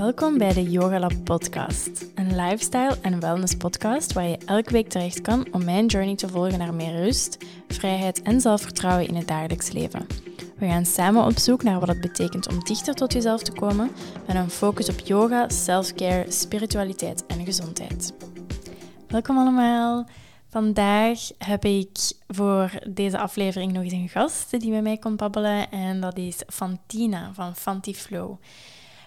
Welkom bij de Yoga Lab podcast, een lifestyle en wellness podcast waar je elke week terecht kan om mijn journey te volgen naar meer rust, vrijheid en zelfvertrouwen in het dagelijks leven. We gaan samen op zoek naar wat het betekent om dichter tot jezelf te komen met een focus op yoga, self-care, spiritualiteit en gezondheid. Welkom allemaal. Vandaag heb ik voor deze aflevering nog eens een gast die met mij komt babbelen en dat is Fantina van Fantiflow.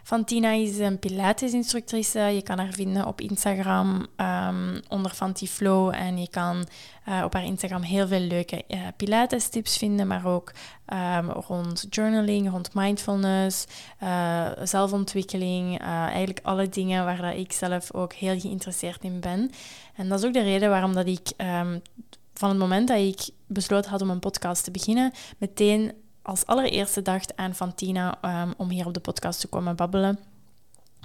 Fantina is een Pilates-instructrice. Je kan haar vinden op Instagram um, onder Fantiflow. En je kan uh, op haar Instagram heel veel leuke uh, Pilates-tips vinden, maar ook um, rond journaling, rond mindfulness, uh, zelfontwikkeling. eigenlijk alle dingen waar dat ik zelf ook heel geïnteresseerd in ben. En dat is ook de reden waarom dat ik um, van het moment dat ik besloten had om een podcast te beginnen, meteen als allereerste dacht aan Fantina um, om hier op de podcast te komen babbelen.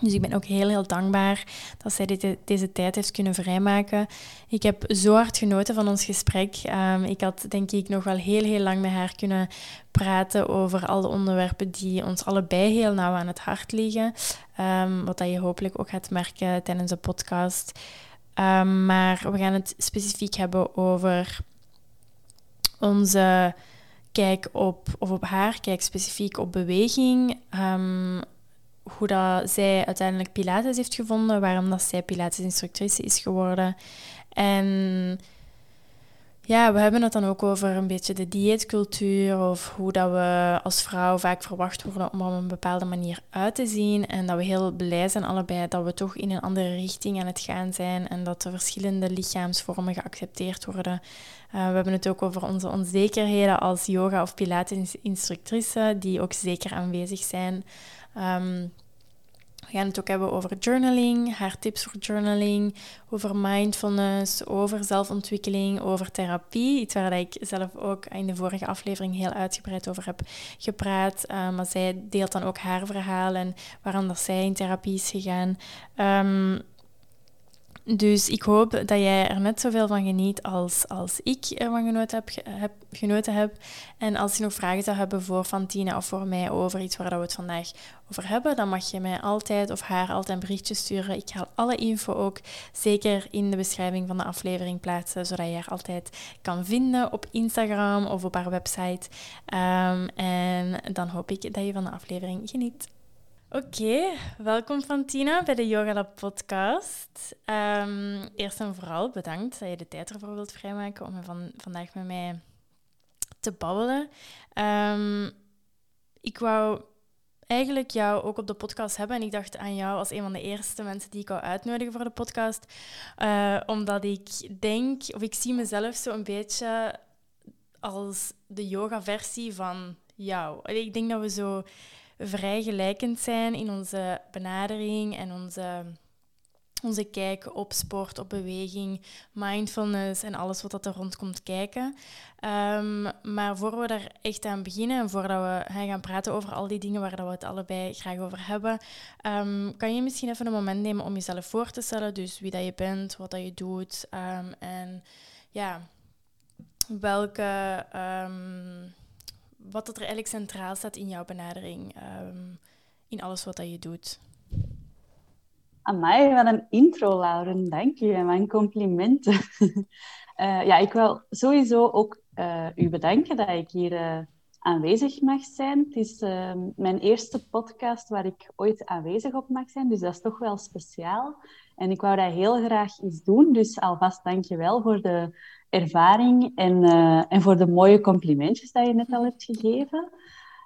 Dus ik ben ook heel, heel dankbaar dat zij deze tijd heeft kunnen vrijmaken. Ik heb zo hard genoten van ons gesprek. Um, ik had denk ik nog wel heel, heel lang met haar kunnen praten over al de onderwerpen die ons allebei heel nauw aan het hart liggen. Um, wat dat je hopelijk ook gaat merken tijdens de podcast. Maar we gaan het specifiek hebben over onze kijk op, of op haar, kijk specifiek op beweging. Um, hoe dat zij uiteindelijk Pilates heeft gevonden, waarom dat zij Pilates-instructrice is geworden. En ja, we hebben het dan ook over een beetje de dieetcultuur of hoe dat we als vrouw vaak verwacht worden om op een bepaalde manier uit te zien. En dat we heel blij zijn allebei dat we toch in een andere richting aan het gaan zijn en dat de verschillende lichaamsvormen geaccepteerd worden. Uh, we hebben het ook over onze onzekerheden als yoga- of pilates-instructrice, die ook zeker aanwezig zijn. Um, we gaan het ook hebben over journaling, haar tips voor journaling, over mindfulness, over zelfontwikkeling, over therapie. Iets waar ik zelf ook in de vorige aflevering heel uitgebreid over heb gepraat. Uh, maar zij deelt dan ook haar verhaal en waarom dat zij in therapie is gegaan. Um, dus ik hoop dat jij er net zoveel van geniet als, als ik ervan genoten heb, genoten heb. En als je nog vragen zou hebben voor Fantine of voor mij over iets waar we het vandaag over hebben, dan mag je mij altijd of haar altijd een berichtje sturen. Ik ga alle info ook zeker in de beschrijving van de aflevering plaatsen, zodat je haar altijd kan vinden op Instagram of op haar website. Um, en dan hoop ik dat je van de aflevering geniet. Oké, welkom Fantina bij de Yoga Lab podcast. Um, eerst en vooral bedankt dat je de tijd ervoor wilt vrijmaken om van, vandaag met mij te babbelen. Um, ik wou eigenlijk jou ook op de podcast hebben en ik dacht aan jou als een van de eerste mensen die ik wou uitnodigen voor de podcast. Uh, omdat ik denk, of ik zie mezelf zo een beetje als de yoga-versie van jou. Ik denk dat we zo vrij gelijkend zijn in onze benadering en onze, onze kijk op sport, op beweging, mindfulness en alles wat dat er rond komt kijken. Um, maar voor we daar echt aan beginnen en voordat we gaan praten over al die dingen waar we het allebei graag over hebben, um, kan je misschien even een moment nemen om jezelf voor te stellen. Dus wie dat je bent, wat dat je doet um, en ja, welke wat dat er eigenlijk centraal staat in jouw benadering, um, in alles wat dat je doet. Amai, wat een intro, Lauren. Dank je. Mijn complimenten. uh, ja, ik wil sowieso ook uh, u bedanken dat ik hier uh, aanwezig mag zijn. Het is ehm, mijn eerste podcast waar ik ooit aanwezig op mag zijn, dus dat is toch wel speciaal. En ik wou dat heel graag iets doen, dus alvast dank je wel voor de ervaring en, uh, en voor de mooie complimentjes die je net al hebt gegeven.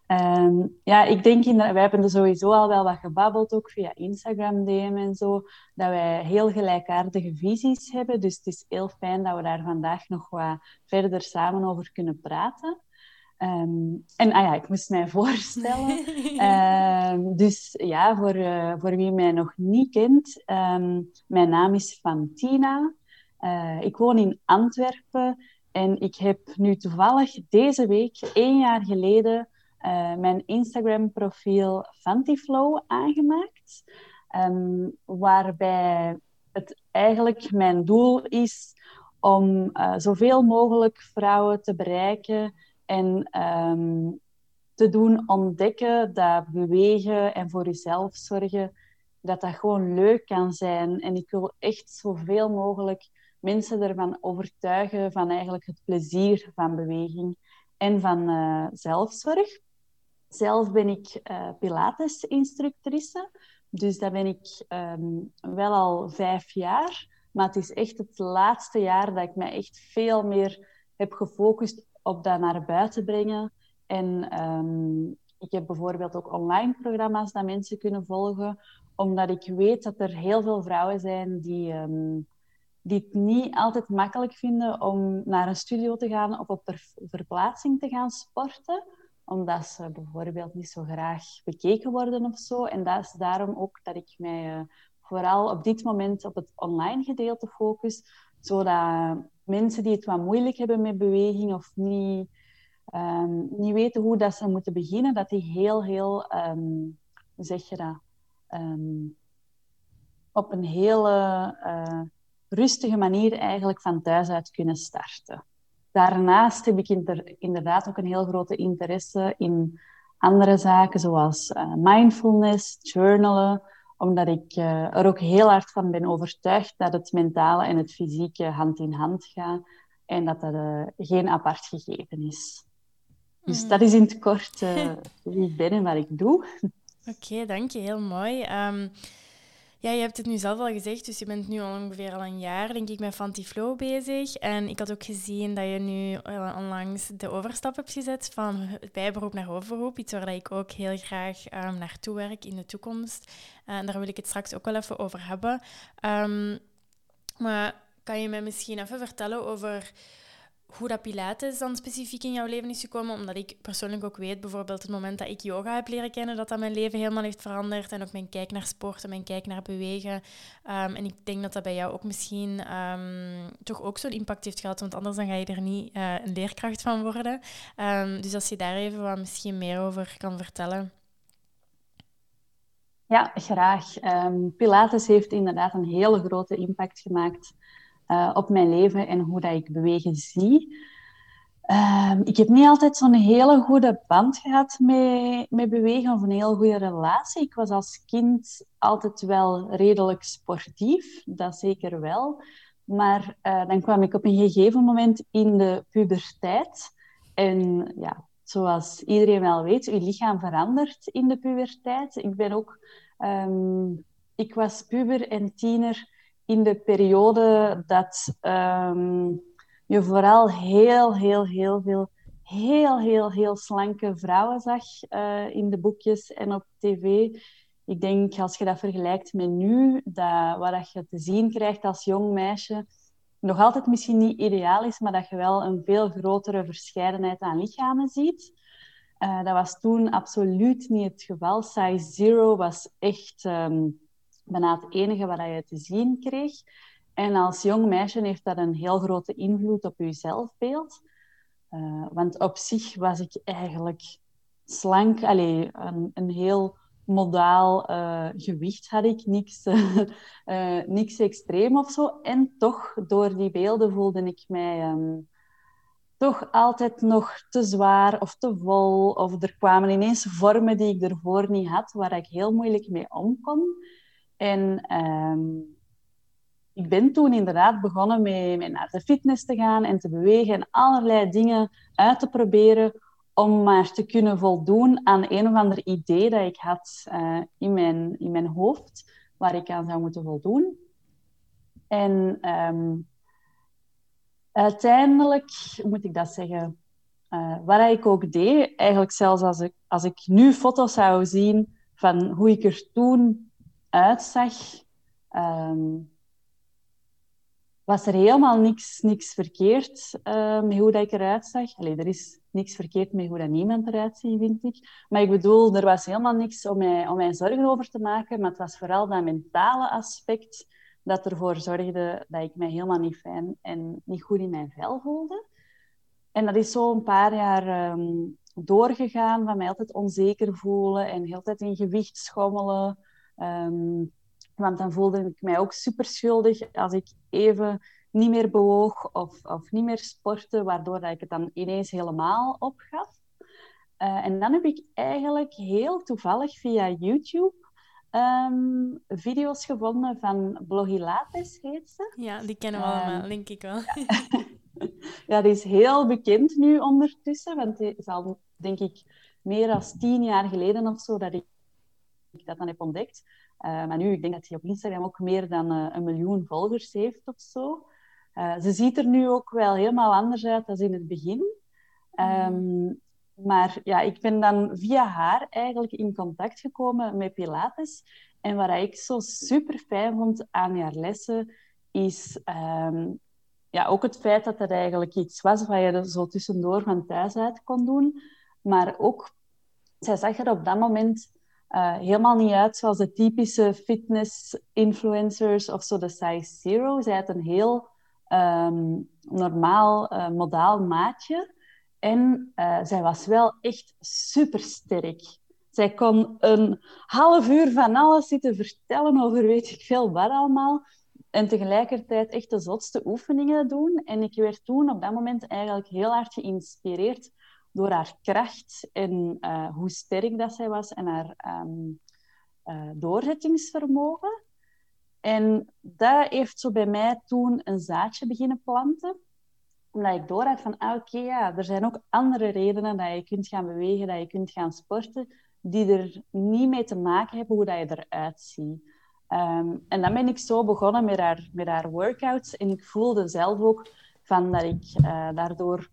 Um, ja, ik denk, in, wij hebben er sowieso al wel wat gebabbeld, ook via Instagram DM en zo, dat wij heel gelijkaardige visies hebben. Dus het is heel fijn dat we daar vandaag nog wat verder samen over kunnen praten. Um, en ah ja, ik moest mij voorstellen. um, dus ja, voor, uh, voor wie mij nog niet kent, mijn naam is Fantina. Uh, ik woon in Antwerpen en ik heb nu toevallig deze week, één jaar geleden, uh, mijn Instagram-profiel Fantiflow aangemaakt. Um, waarbij het eigenlijk mijn doel is om uh, zoveel mogelijk vrouwen te bereiken en um, te doen ontdekken dat bewegen en voor jezelf zorgen dat dat gewoon leuk kan zijn. En ik wil echt zoveel mogelijk mensen ervan overtuigen van eigenlijk het plezier van beweging en van uh, zelfzorg. Zelf ben ik uh, Pilates-instructrice. Dus dat ben ik um, wel al vijf jaar. Maar het is echt het laatste jaar dat ik me echt veel meer heb gefocust op dat naar buiten brengen. En um, ik heb bijvoorbeeld ook online programma's dat mensen kunnen volgen, omdat ik weet dat er heel veel vrouwen zijn die, um, die het niet altijd makkelijk vinden om naar een studio te gaan of op verplaatsing te gaan sporten omdat ze bijvoorbeeld niet zo graag bekeken worden of zo. En dat is daarom ook dat ik mij uh, vooral op dit moment op het online gedeelte focus, zodat mensen die het wat moeilijk hebben met beweging of niet, um, niet weten hoe dat ze moeten beginnen, dat die heel, heel, um, hoe zeg je dat, um, op een hele uh, rustige manier eigenlijk van thuis uit kunnen starten. Daarnaast heb ik inderdaad ook een heel grote interesse in andere zaken, zoals uh, mindfulness, journalen, omdat ik uh, er ook heel hard van ben overtuigd dat het mentale en het fysieke hand in hand gaan en dat dat uh, geen apart gegeven is. Dus mm. dat is in het kort wie ik ben en wat ik doe. Oké, dank je. Heel mooi. Um, ja, je hebt het nu zelf al gezegd, dus je bent nu ongeveer al een jaar, denk ik, met Fantiflow bezig. En ik had ook gezien dat je nu onlangs de overstap hebt gezet van het bijberoep naar hoofdberoep. Iets waar ik ook heel graag um, naartoe werk in de toekomst. En daar wil ik het straks ook wel even over hebben. Um, maar kan je mij misschien even vertellen over hoe dat Pilates dan specifiek in jouw leven is gekomen. Omdat ik persoonlijk ook weet, bijvoorbeeld het moment dat ik yoga heb leren kennen, dat dat mijn leven helemaal heeft veranderd. En ook mijn kijk naar sport en mijn kijk naar bewegen. Um, en ik denk dat dat bij jou ook misschien um, toch ook zo'n impact heeft gehad. Want anders dan ga je er niet uh, een leerkracht van worden. Um, dus als je daar even wat misschien meer over kan vertellen. Ja, graag. Pilates heeft inderdaad een hele grote impact gemaakt uh, op mijn leven en hoe dat ik bewegen zie. Uh, ik heb niet altijd zo'n hele goede band gehad met, met bewegen of een heel goede relatie. Ik was als kind altijd wel redelijk sportief, dat zeker wel. Maar uh, dan kwam ik op een gegeven moment in de puberteit. En ja, zoals iedereen wel weet, je lichaam verandert in de puberteit. Ik ben ook... Um, ik was puber en tiener in de periode dat um, je vooral heel, heel, heel veel, heel, heel, heel slanke vrouwen zag uh, in de boekjes en op tv. Ik denk, als je dat vergelijkt met nu, dat, wat je te zien krijgt als jong meisje, nog altijd misschien niet ideaal is, maar dat je wel een veel grotere verscheidenheid aan lichamen ziet. Uh, dat was toen absoluut niet het geval. Size Zero was echt um, bijna het enige wat je te zien kreeg. En als jong meisje heeft dat een heel grote invloed op je zelfbeeld. Uh, want op zich was ik eigenlijk slank, allee, een, een heel modaal uh, gewicht had ik, niks, uh, niks extreem of zo. En toch, door die beelden voelde ik mij um, toch altijd nog te zwaar of te vol. Of er kwamen ineens vormen die ik ervoor niet had, waar ik heel moeilijk mee om kon. En um, ik ben toen inderdaad begonnen met, naar de fitness te gaan en te bewegen en allerlei dingen uit te proberen om maar te kunnen voldoen aan een of ander idee dat ik had uh, in, mijn, in mijn hoofd, waar ik aan zou moeten voldoen. En um, uiteindelijk, moet ik dat zeggen, uh, wat ik ook deed, eigenlijk zelfs als ik, als ik nu foto's zou zien van hoe ik er toen uitzag, um, was er helemaal niks, niks verkeerd uh, met hoe dat ik eruit zag. Allee, er is niks verkeerd met hoe dat niemand eruit ziet, vind ik. Maar ik bedoel, er was helemaal niks om mij, om mij zorgen over te maken. Maar het was vooral dat mentale aspect dat ervoor zorgde dat ik mij helemaal niet fijn en niet goed in mijn vel voelde. En dat is zo een paar jaar um, doorgegaan, van mij altijd onzeker voelen en heel tijd in gewicht schommelen. Um, want dan voelde ik mij ook super schuldig als ik even niet meer bewoog of, of niet meer sportte, waardoor dat ik het dan ineens helemaal opgaf. Uh, en dan heb ik eigenlijk heel toevallig via YouTube ehm, video's gevonden van Blogilates, heet ze. Ja, die kennen we allemaal, ehm, denk ik wel. ja, die is heel bekend nu ondertussen, want die is al, denk ik, meer dan tien jaar geleden of zo dat ik dat dan heb ontdekt. Uh, maar nu, ik denk dat hij op Instagram ook meer dan uh, een miljoen volgers heeft of zo. Uh, ze ziet er nu ook wel helemaal anders uit dan in het begin. Um, maar ja, ik ben dan via haar eigenlijk in contact gekomen met Pilates. En wat ik zo super fijn vond aan haar lessen, is um, ja, ook het feit dat het eigenlijk iets was wat je zo tussendoor van thuis uit kon doen. Maar ook, zij zag er op dat moment uh, helemaal niet uit zoals de typische fitness-influencers of zo de size zero. Zij had een heel um, normaal, uh, modaal maatje. En uh, zij was wel echt supersterk. Zij kon een half uur van alles zitten vertellen over weet ik veel wat allemaal. En tegelijkertijd echt de zotste oefeningen doen. En ik werd toen op dat moment eigenlijk heel hard geïnspireerd door haar kracht en uh, hoe sterk dat zij was en haar um, doorzettingsvermogen. En dat heeft zo bij mij toen een zaadje beginnen planten. Omdat ik door van, ah, oké, ja, er zijn ook andere redenen dat je kunt gaan bewegen, dat je kunt gaan sporten, die er niet mee te maken hebben hoe dat je eruit ziet. Um, en dan ben ik zo begonnen met haar, met haar workouts. En ik voelde zelf ook van dat ik uh, daardoor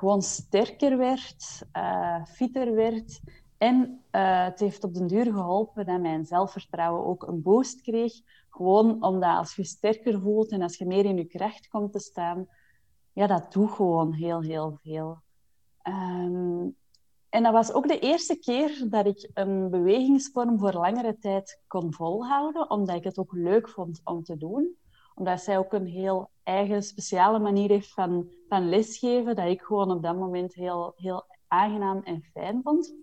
gewoon sterker werd, uh, fitter werd. En uh, het heeft op den duur geholpen dat mijn zelfvertrouwen ook een boost kreeg. Gewoon omdat als je sterker voelt en als je meer in je kracht komt te staan, ja, dat doet gewoon heel, heel veel. Um, en dat was ook de eerste keer dat ik een bewegingsvorm voor langere tijd kon volhouden, omdat ik het ook leuk vond om te doen. Omdat zij ook een heel eigen, speciale manier heeft van, van lesgeven, dat ik gewoon op dat moment heel, heel aangenaam en fijn vond.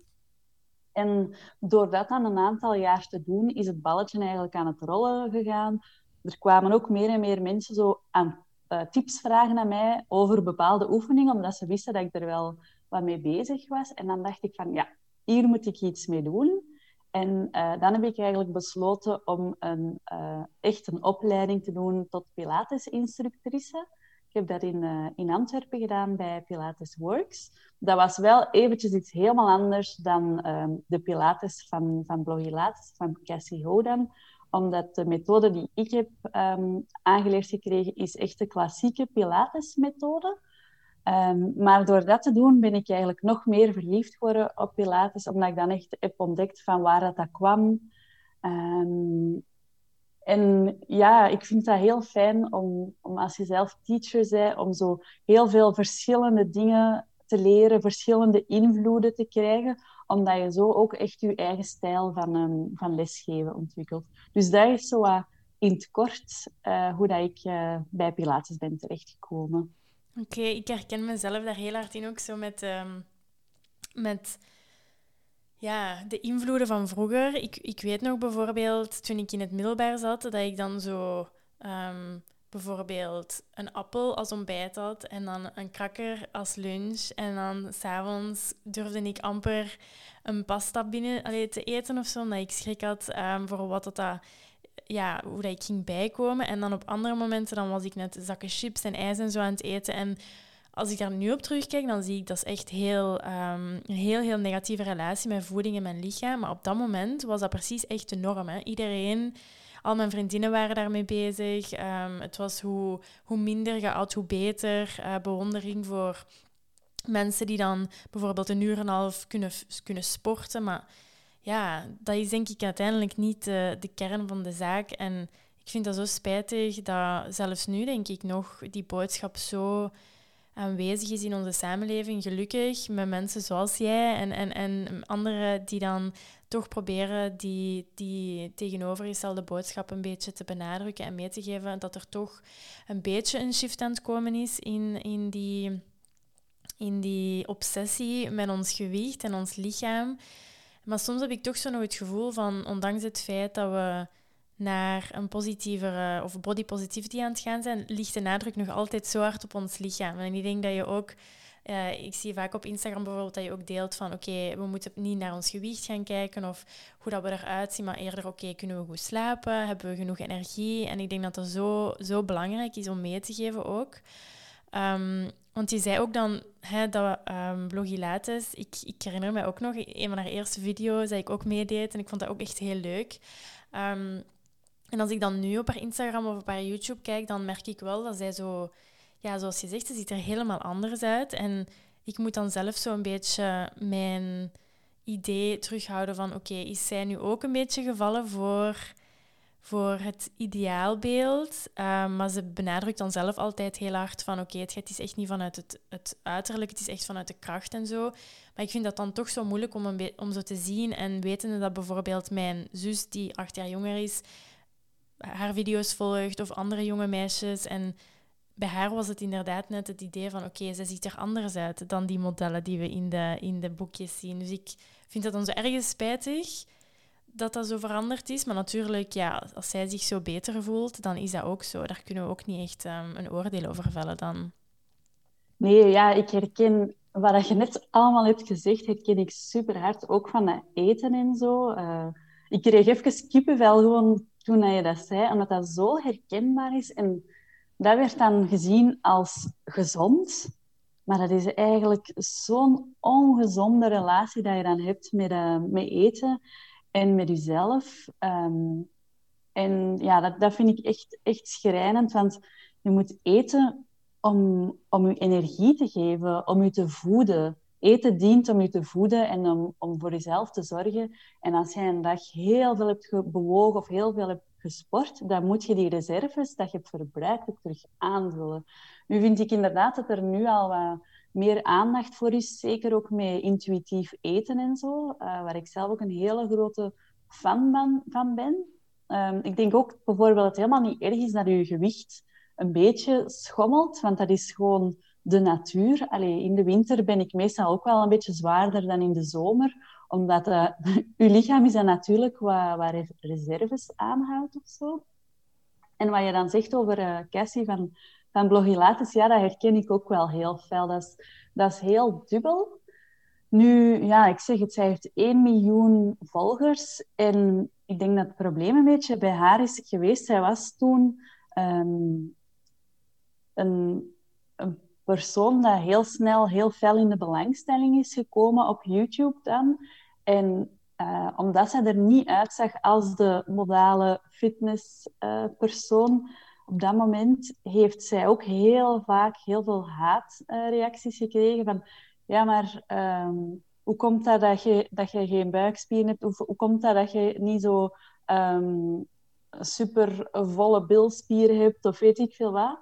En door dat dan een aantal jaar te doen, is het balletje eigenlijk aan het rollen gegaan. Er kwamen ook meer en meer mensen zo aan uh, tips vragen aan mij over bepaalde oefeningen, omdat ze wisten dat ik er wel wat mee bezig was. En dan dacht ik van, ja, hier moet ik iets mee doen. En uh, dan heb ik eigenlijk besloten om een, uh, echt een opleiding te doen tot Pilates-instructrice. Ik heb dat in, uh, in Antwerpen gedaan bij Pilates Works. Dat was wel eventjes iets helemaal anders dan ehm, de Pilates van, van Blogilates, van Cassie Hodan. Omdat de methode die ik heb um, aangeleerd gekregen, is echt de klassieke Pilates-methode. Um, maar door dat te doen ben ik eigenlijk nog meer verliefd geworden op Pilates, omdat ik dan echt heb ontdekt van waar dat, dat kwam. Um, en ja, ik vind dat heel fijn om, als je zelf teacher bent, om zo heel veel verschillende dingen te leren, verschillende invloeden te krijgen, omdat je zo ook echt je eigen stijl van, um, van lesgeven ontwikkelt. Dus dat is zo in het kort uh, hoe dat ik uh, bij Pilates ben terechtgekomen. Oké, ik herken mezelf daar heel hard in ook zo met, um, met ja, de invloeden van vroeger. Ik, ik weet nog bijvoorbeeld toen ik in het middelbaar zat, dat ik dan zo um, bijvoorbeeld een appel als ontbijt had en dan een krakker als lunch. En dan s'avonds durfde ik amper een pasta binnen allee, te eten of zo, omdat ik schrik had um, voor wat dat ja, hoe dat ik ging bijkomen. En dan op andere momenten dan was ik net zakken chips en ijs en zo aan het eten. En als ik daar nu op terugkijk, dan zie ik dat is echt heel, um, een heel, heel negatieve relatie met voeding en mijn lichaam. Maar op dat moment was dat precies echt de norm. Hè. Iedereen, al mijn vriendinnen waren daarmee bezig. Um, het was hoe, hoe minder je at, hoe beter. Uh, bewondering voor mensen die dan bijvoorbeeld een uur en een half kunnen, kunnen sporten. Maar ja, dat is denk ik uiteindelijk niet de, de kern van de zaak. En ik vind dat zo spijtig dat zelfs nu, denk ik nog, die boodschap zo aanwezig is in onze samenleving. Gelukkig met mensen zoals jij en, en, en anderen die dan toch proberen die, die tegenovergestelde boodschap een beetje te benadrukken en mee te geven dat er toch een beetje een shift aan het komen is in, in, die, in die obsessie met ons gewicht en ons lichaam. Maar soms heb ik toch zo nog het gevoel van, ondanks het feit dat we naar een positievere of body positivity aan het gaan zijn, ligt de nadruk nog altijd zo hard op ons lichaam. En ik denk dat je ook Uh, ik zie vaak op Instagram bijvoorbeeld dat je ook deelt van oké, we moeten niet naar ons gewicht gaan kijken of hoe dat we eruit zien, maar eerder oké, kunnen we goed slapen, hebben we genoeg energie? En ik denk dat dat zo, zo belangrijk is om mee te geven ook. Um, want je zei ook dan hè, dat um, Blogilates, ik, ik herinner me ook nog, een van haar eerste video's dat ik ook meedeed en ik vond dat ook echt heel leuk. Um, en als ik dan nu op haar Instagram of op haar YouTube kijk, dan merk ik wel dat zij zo, ja, zoals je zegt, ze ziet er helemaal anders uit. En ik moet dan zelf zo een beetje mijn idee terughouden van, oké, is zij nu ook een beetje gevallen voor, voor het ideaalbeeld? Uh, maar ze benadrukt dan zelf altijd heel hard van, oké, het is echt niet vanuit het, het uiterlijk, het is echt vanuit de kracht en zo. Maar ik vind dat dan toch zo moeilijk om, om zo te zien. En wetende dat bijvoorbeeld mijn zus, die acht jaar jonger is, haar video's volgt of andere jonge meisjes. En bij haar was het inderdaad net het idee van oké, ze ziet er anders uit dan die modellen die we in de, in de boekjes zien. Dus ik vind dat dan zo ergens spijtig dat dat zo veranderd is. Maar natuurlijk, ja, als zij zich zo beter voelt, dan is dat ook zo. Daar kunnen we ook niet echt um, een oordeel over vellen dan. Nee, ja, ik herken wat je net allemaal hebt gezegd, herken ik super hard. Ook van het eten en zo. Uh, ik kreeg even kippenvel gewoon toen je dat zei, omdat dat zo herkenbaar is. En dat werd dan gezien als gezond. Maar dat is eigenlijk zo'n ongezonde relatie dat je dan hebt met, uh, met eten en met jezelf. Um, en ja, dat, dat vind ik echt, echt schrijnend, want je moet eten om, om je energie te geven, om je te voeden. Eten dient om je te voeden en om, om voor jezelf te zorgen. En als jij een dag heel veel hebt bewogen of heel veel hebt gesport, dan moet je die reserves dat je hebt verbruikt ook terug aanvullen. Nu vind ik inderdaad dat er nu al wat meer aandacht voor is, zeker ook met intuïtief eten en zo, uh, waar ik zelf ook een hele grote fan van, van ben. Um, ik denk ook bijvoorbeeld dat het helemaal niet erg is dat je gewicht een beetje schommelt, want dat is gewoon de natuur. Allee, in de winter ben ik meestal ook wel een beetje zwaarder dan in de zomer, omdat je lichaam is dan natuurlijk wat reserves aanhoudt of zo. En wat je dan zegt over uh, Cassie van, van Blogilates, ja, dat herken ik ook wel heel fel. Dat is, dat is heel dubbel. Nu, ja, ik zeg het, zij heeft 1 miljoen volgers. En ik denk dat het probleem een beetje bij haar is geweest. Zij was toen um, een, een persoon dat heel snel heel fel in de belangstelling is gekomen op YouTube dan. En uh, omdat zij er niet uitzag als de modale fitnesspersoon, uh, op dat moment heeft zij ook heel vaak heel veel haatreacties gekregen van ja, maar um, hoe komt dat dat je, dat je geen buikspieren hebt? Hoe, hoe komt dat dat je niet zo um, super volle bilspieren hebt of weet ik veel wat?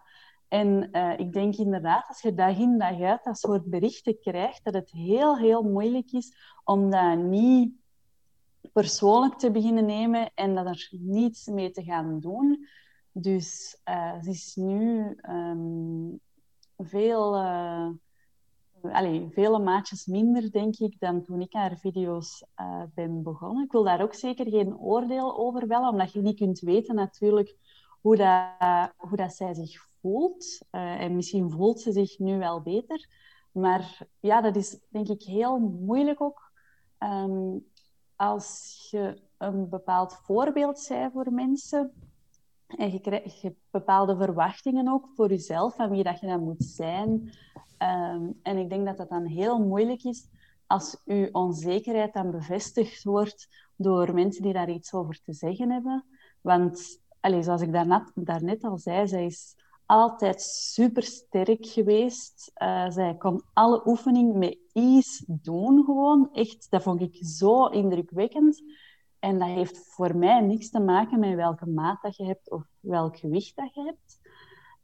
En uh, ik denk inderdaad, als je dag in dag uit dat soort berichten krijgt, dat het heel, heel moeilijk is om dat niet persoonlijk te beginnen nemen en dat er niets mee te gaan doen. Dus uh, ze is nu um, veel, uh, vele maatjes minder, denk ik, dan toen ik haar video's uh, ben begonnen. Ik wil daar ook zeker geen oordeel over vellen, omdat je niet kunt weten natuurlijk hoe, dat, hoe dat zij zich voelt. En misschien voelt ze zich nu wel beter. Maar ja, dat is denk ik heel moeilijk ook. Um, als je een bepaald voorbeeld bent voor mensen en je krijgt bepaalde verwachtingen ook voor jezelf van wie dat je dan moet zijn. Um, en ik denk dat dat dan heel moeilijk is als je onzekerheid dan bevestigd wordt door mensen die daar iets over te zeggen hebben. Want allez, zoals ik daarnet, daarnet al zei, zij is altijd super sterk geweest. Uh, zij kon alle oefeningen met ease doen gewoon. Echt, dat vond ik zo indrukwekkend. En dat heeft voor mij niks te maken met welke maat dat je hebt of welk gewicht dat je hebt.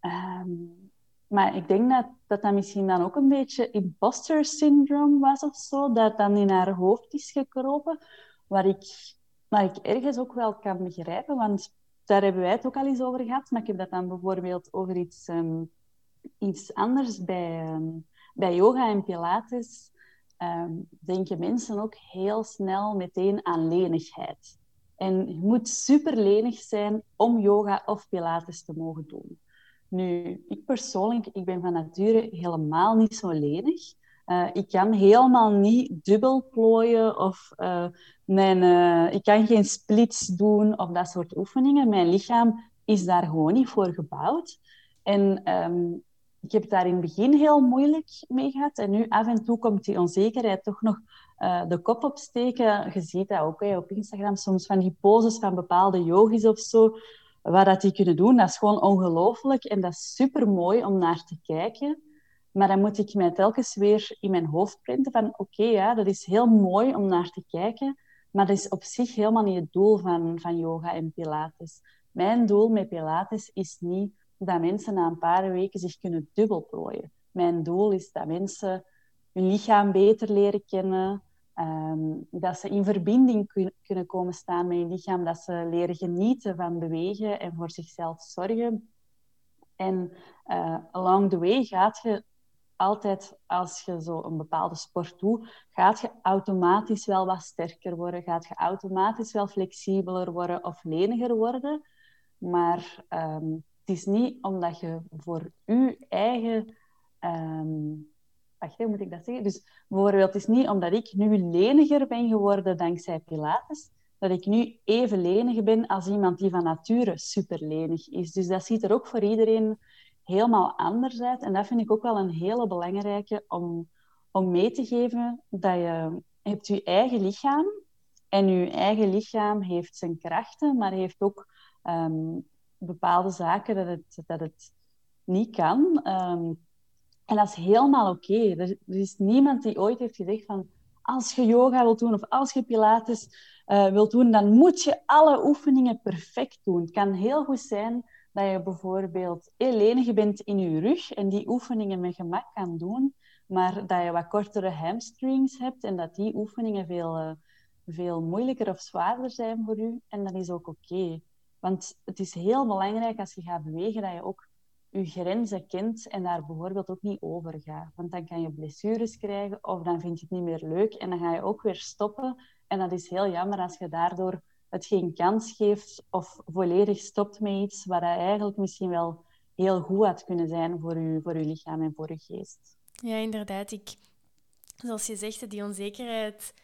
Um, maar ik denk dat, dat dat misschien dan ook een beetje imposter syndrome was of zo. Dat dan in haar hoofd is gekropen. Waar ik, waar ik ergens ook wel kan begrijpen. Want daar hebben wij het ook al eens over gehad. Maar ik heb dat dan bijvoorbeeld over iets, um, iets anders bij, um, bij yoga en pilates. Um, denken mensen ook heel snel meteen aan lenigheid. En je moet super lenig zijn om yoga of pilates te mogen doen. Nu, ik persoonlijk, ik ben van nature helemaal niet zo lenig. Uh, ik kan helemaal niet dubbel plooien of uh, mijn, uh, ik kan geen splits doen of dat soort oefeningen. Mijn lichaam is daar gewoon niet voor gebouwd. En um, ik heb daar in het begin heel moeilijk mee gehad. En nu af en toe komt die onzekerheid toch nog uh, de kop opsteken. Je ziet dat ook hè, op Instagram soms van die poses van bepaalde yogis of zo. Wat dat die kunnen doen, dat is gewoon ongelooflijk. En dat is super mooi om naar te kijken. Maar dan moet ik mij telkens weer in mijn hoofd printen van oké, ja, dat is heel mooi om naar te kijken. Maar dat is op zich helemaal niet het doel van, van yoga en pilates. Mijn doel met pilates is niet dat mensen na een paar weken zich kunnen dubbelplooien. Mijn doel is dat mensen hun lichaam beter leren kennen, ehm, dat ze in verbinding kunnen komen staan met hun lichaam, dat ze leren genieten van bewegen en voor zichzelf zorgen. En uh, along the way gaat je altijd, als je zo een bepaalde sport doet, gaat je automatisch wel wat sterker worden, gaat je automatisch wel flexibeler worden of leniger worden. Maar ehm, het is niet omdat je voor je eigen... Um, hoe moet ik dat zeggen? Dus bijvoorbeeld, het is niet omdat ik nu leniger ben geworden dankzij Pilates, dat ik nu even lenig ben als iemand die van nature super lenig is. Dus dat ziet er ook voor iedereen helemaal anders uit. En dat vind ik ook wel een hele belangrijke om, om mee te geven. Dat je hebt je eigen lichaam. En je eigen lichaam heeft zijn krachten, maar heeft ook ehm, bepaalde zaken dat het, dat het niet kan. Ehm, en dat is helemaal oké. Er, is niemand die ooit heeft gezegd van als je yoga wilt doen of als je pilates uh, wilt doen, dan moet je alle oefeningen perfect doen. Het kan heel goed zijn dat je bijvoorbeeld heel lenig bent in je rug en die oefeningen met gemak kan doen, maar dat je wat kortere hamstrings hebt en dat die oefeningen veel, uh, veel moeilijker of zwaarder zijn voor je. En dat is ook oké. Want het is heel belangrijk als je gaat bewegen dat je ook je grenzen kent en daar bijvoorbeeld ook niet over gaat. Want dan kan je blessures krijgen of dan vind je het niet meer leuk en dan ga je ook weer stoppen. En dat is heel jammer als je daardoor het geen kans geeft of volledig stopt met iets wat eigenlijk misschien wel heel goed had kunnen zijn voor je, voor je lichaam en voor je geest. Ja, inderdaad. Ik, zoals je zegt, die onzekerheid,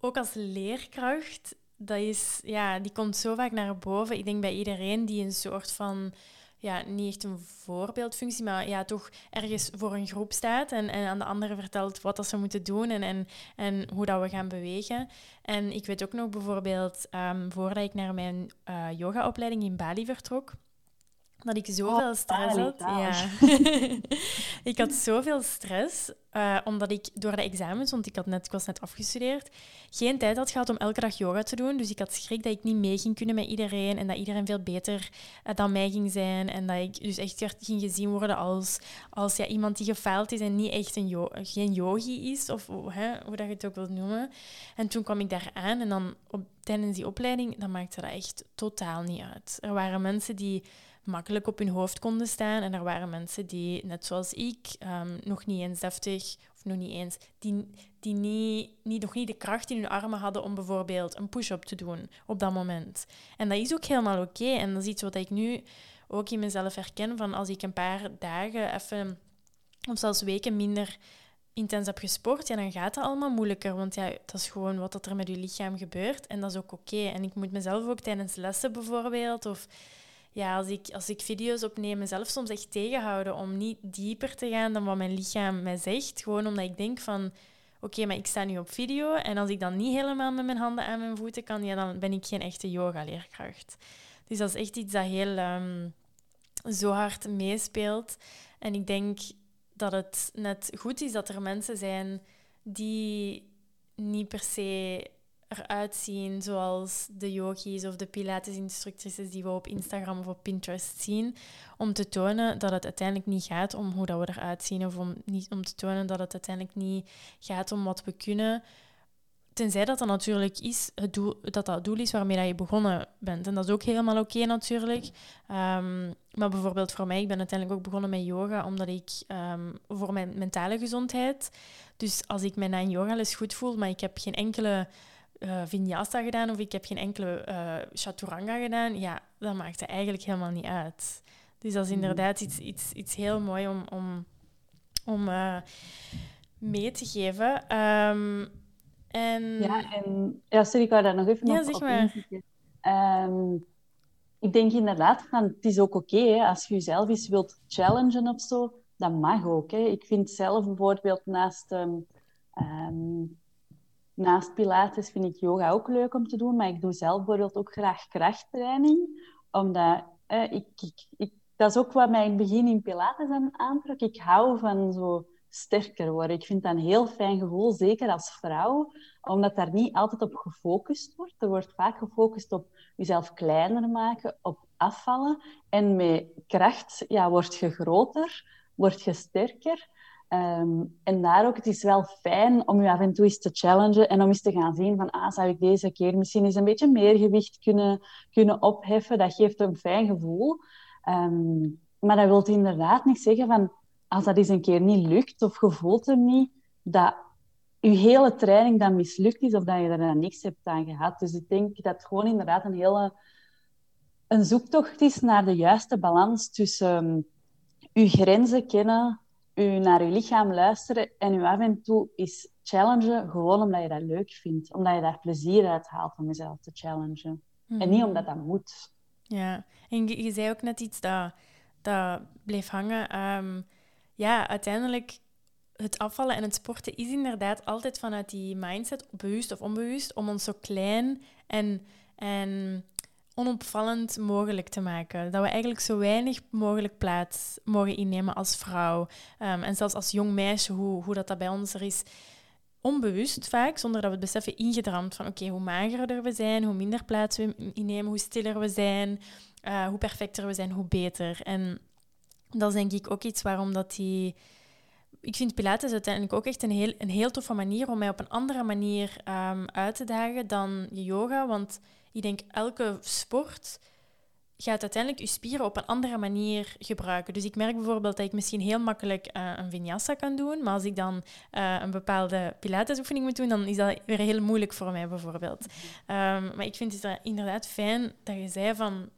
ook als leerkracht, dat is, ja, die komt zo vaak naar boven. Ik denk bij iedereen die een soort van, ja, niet echt een voorbeeldfunctie, maar ja, toch ergens voor een groep staat en, en aan de anderen vertelt wat dat ze moeten doen en, en, en hoe dat we gaan bewegen. En ik weet ook nog bijvoorbeeld, um, voordat ik naar mijn uh, yogaopleiding in Bali vertrok, dat ik zoveel oh, stress had. Ja. ik had zoveel stress, uh, omdat ik door de examens, want ik, had net, ik was net afgestudeerd, geen tijd had gehad om elke dag yoga te doen. Dus ik had schrik dat ik niet mee ging kunnen met iedereen en dat iedereen veel beter uh, dan mij ging zijn. En dat ik dus echt ging gezien worden als, als ja, iemand die gefaald is en niet echt een yo geen yogi is, of hè, hoe dat je het ook wilt noemen. En toen kwam ik daar aan en dan op, tijdens die opleiding, dan maakte dat echt totaal niet uit. Er waren mensen die makkelijk op hun hoofd konden staan. En er waren mensen die, net zoals ik, um, nog niet eens deftig, of nog niet eens, die, die niet, niet, nog niet de kracht in hun armen hadden om bijvoorbeeld een push-up te doen op dat moment. En dat is ook helemaal oké. En dat is iets wat ik nu ook in mezelf herken, van als ik een paar dagen even, of zelfs weken minder intens heb gesport, dan gaat het allemaal moeilijker. Want ja, dat is gewoon wat er met je lichaam gebeurt. En dat is ook oké. En ik moet mezelf ook tijdens lessen bijvoorbeeld, of ja, als ik, als ik video's opneem, mezelf soms echt tegenhouden om niet dieper te gaan dan wat mijn lichaam mij zegt. Gewoon omdat ik denk van, oké, maar ik sta nu op video en als ik dan niet helemaal met mijn handen aan mijn voeten kan, ja, dan ben ik geen echte yoga-leerkracht. Dus dat is echt iets dat heel um, zo hard meespeelt. En ik denk dat het net goed is dat er mensen zijn die niet per se eruit zien zoals de yogis of de pilates-instructrices die we op Instagram of op Pinterest zien, om te tonen dat het uiteindelijk niet gaat om hoe dat we eruit zien of om, niet, om te tonen dat het uiteindelijk niet gaat om wat we kunnen. Tenzij dat dat natuurlijk is, het doel, dat dat doel is waarmee dat je begonnen bent. En dat is ook helemaal oké natuurlijk. Um, maar bijvoorbeeld voor mij, ik ben uiteindelijk ook begonnen met yoga omdat ik um, voor mijn mentale gezondheid. Dus als ik me na een yogales goed voel, maar ik heb geen enkele uh, vinyasa gedaan of ik heb geen enkele uh, chaturanga gedaan, ja, dat maakt het eigenlijk helemaal niet uit. Dus dat is inderdaad iets, iets, iets heel mooi om, om, om uh, mee te geven. Um, en... Ja, en ja, sorry, ik wou daar nog even ja, op, zeg op maar. Um, ik denk inderdaad van, het is ook oké okay, als je jezelf eens wilt challengen of zo. Dat mag ook. Hè. Ik vind zelf bijvoorbeeld naast, um, naast Pilates vind ik yoga ook leuk om te doen. Maar ik doe zelf bijvoorbeeld ook graag krachttraining. Omdat eh, ik, ik, dat is ook wat mij in het begin in Pilates aan aantrok. Ik hou van zo sterker worden. Ik vind dat een heel fijn gevoel, zeker als vrouw, omdat daar niet altijd op gefocust wordt. Er wordt vaak gefocust op jezelf kleiner maken, op afvallen. En met kracht ja, word je groter, word je sterker. Um, en daar ook, het is wel fijn om je af en toe eens te challengen en om eens te gaan zien van, ah, zou ik deze keer misschien eens een beetje meer gewicht kunnen, kunnen opheffen. Dat geeft een fijn gevoel. Um, maar dat wil inderdaad niet zeggen van, als dat eens een keer niet lukt of je voelt hem niet, dat je hele training dan mislukt is of dat je er dan niks hebt aan gehad. Dus ik denk dat het gewoon inderdaad een hele een zoektocht is naar de juiste balans tussen um, je grenzen kennen, je naar je lichaam luisteren en je af en toe is challengen gewoon omdat je dat leuk vindt. Omdat je daar plezier uit haalt om jezelf te challengen. En niet mhm. omdat dat moet. Ja, en je, je zei ook net iets dat, dat bleef hangen. Um, ja, uiteindelijk het afvallen en het sporten is inderdaad altijd vanuit die mindset, bewust of onbewust, om ons zo klein en, en onopvallend mogelijk te maken. Dat we eigenlijk zo weinig mogelijk plaats mogen innemen als vrouw. Um, en zelfs als jong meisje, hoe, hoe dat, dat bij ons er is. Onbewust vaak, zonder dat we het beseffen, ingedramd van oké, hoe magerder we zijn, hoe minder plaats we innemen, hoe stiller we zijn, uh, hoe perfecter we zijn, hoe beter. En dat is denk ik ook iets waarom dat die... Ik vind Pilates uiteindelijk ook echt een heel, een heel toffe manier om mij op een andere manier um, uit te dagen dan yoga. Want ik denk elke sport gaat uiteindelijk je spieren op een andere manier gebruiken. Dus ik merk bijvoorbeeld dat ik misschien heel makkelijk uh, een vinyasa kan doen, maar als ik dan uh, een bepaalde pilatesoefening moet doen, dan is dat weer heel moeilijk voor mij bijvoorbeeld. Um, maar ik vind het inderdaad fijn dat je zei van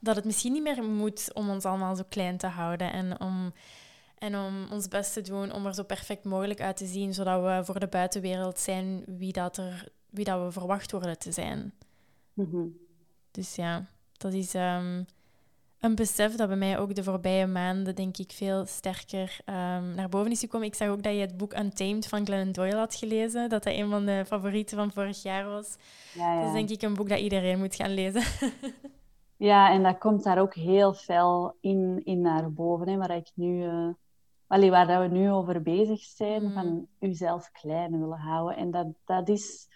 dat het misschien niet meer moet om ons allemaal zo klein te houden en om, en om ons best te doen om er zo perfect mogelijk uit te zien, zodat we voor de buitenwereld zijn wie dat, er, wie dat we verwacht worden te zijn. Mhm. Dus ja, dat is um, een besef dat bij mij ook de voorbije maanden, denk ik, veel sterker um, naar boven is gekomen. Ik zag ook dat je het boek Untamed van Glennon Doyle had gelezen, dat dat een van de favorieten van vorig jaar was. Ja, ja. Dat is denk ik een boek dat iedereen moet gaan lezen. Ja, en dat komt daar ook heel fel in, in naar boven. Hè, waar, ik nu, uh, allee, waar dat we nu over bezig zijn, mm. van jezelf klein willen houden. En dat, dat is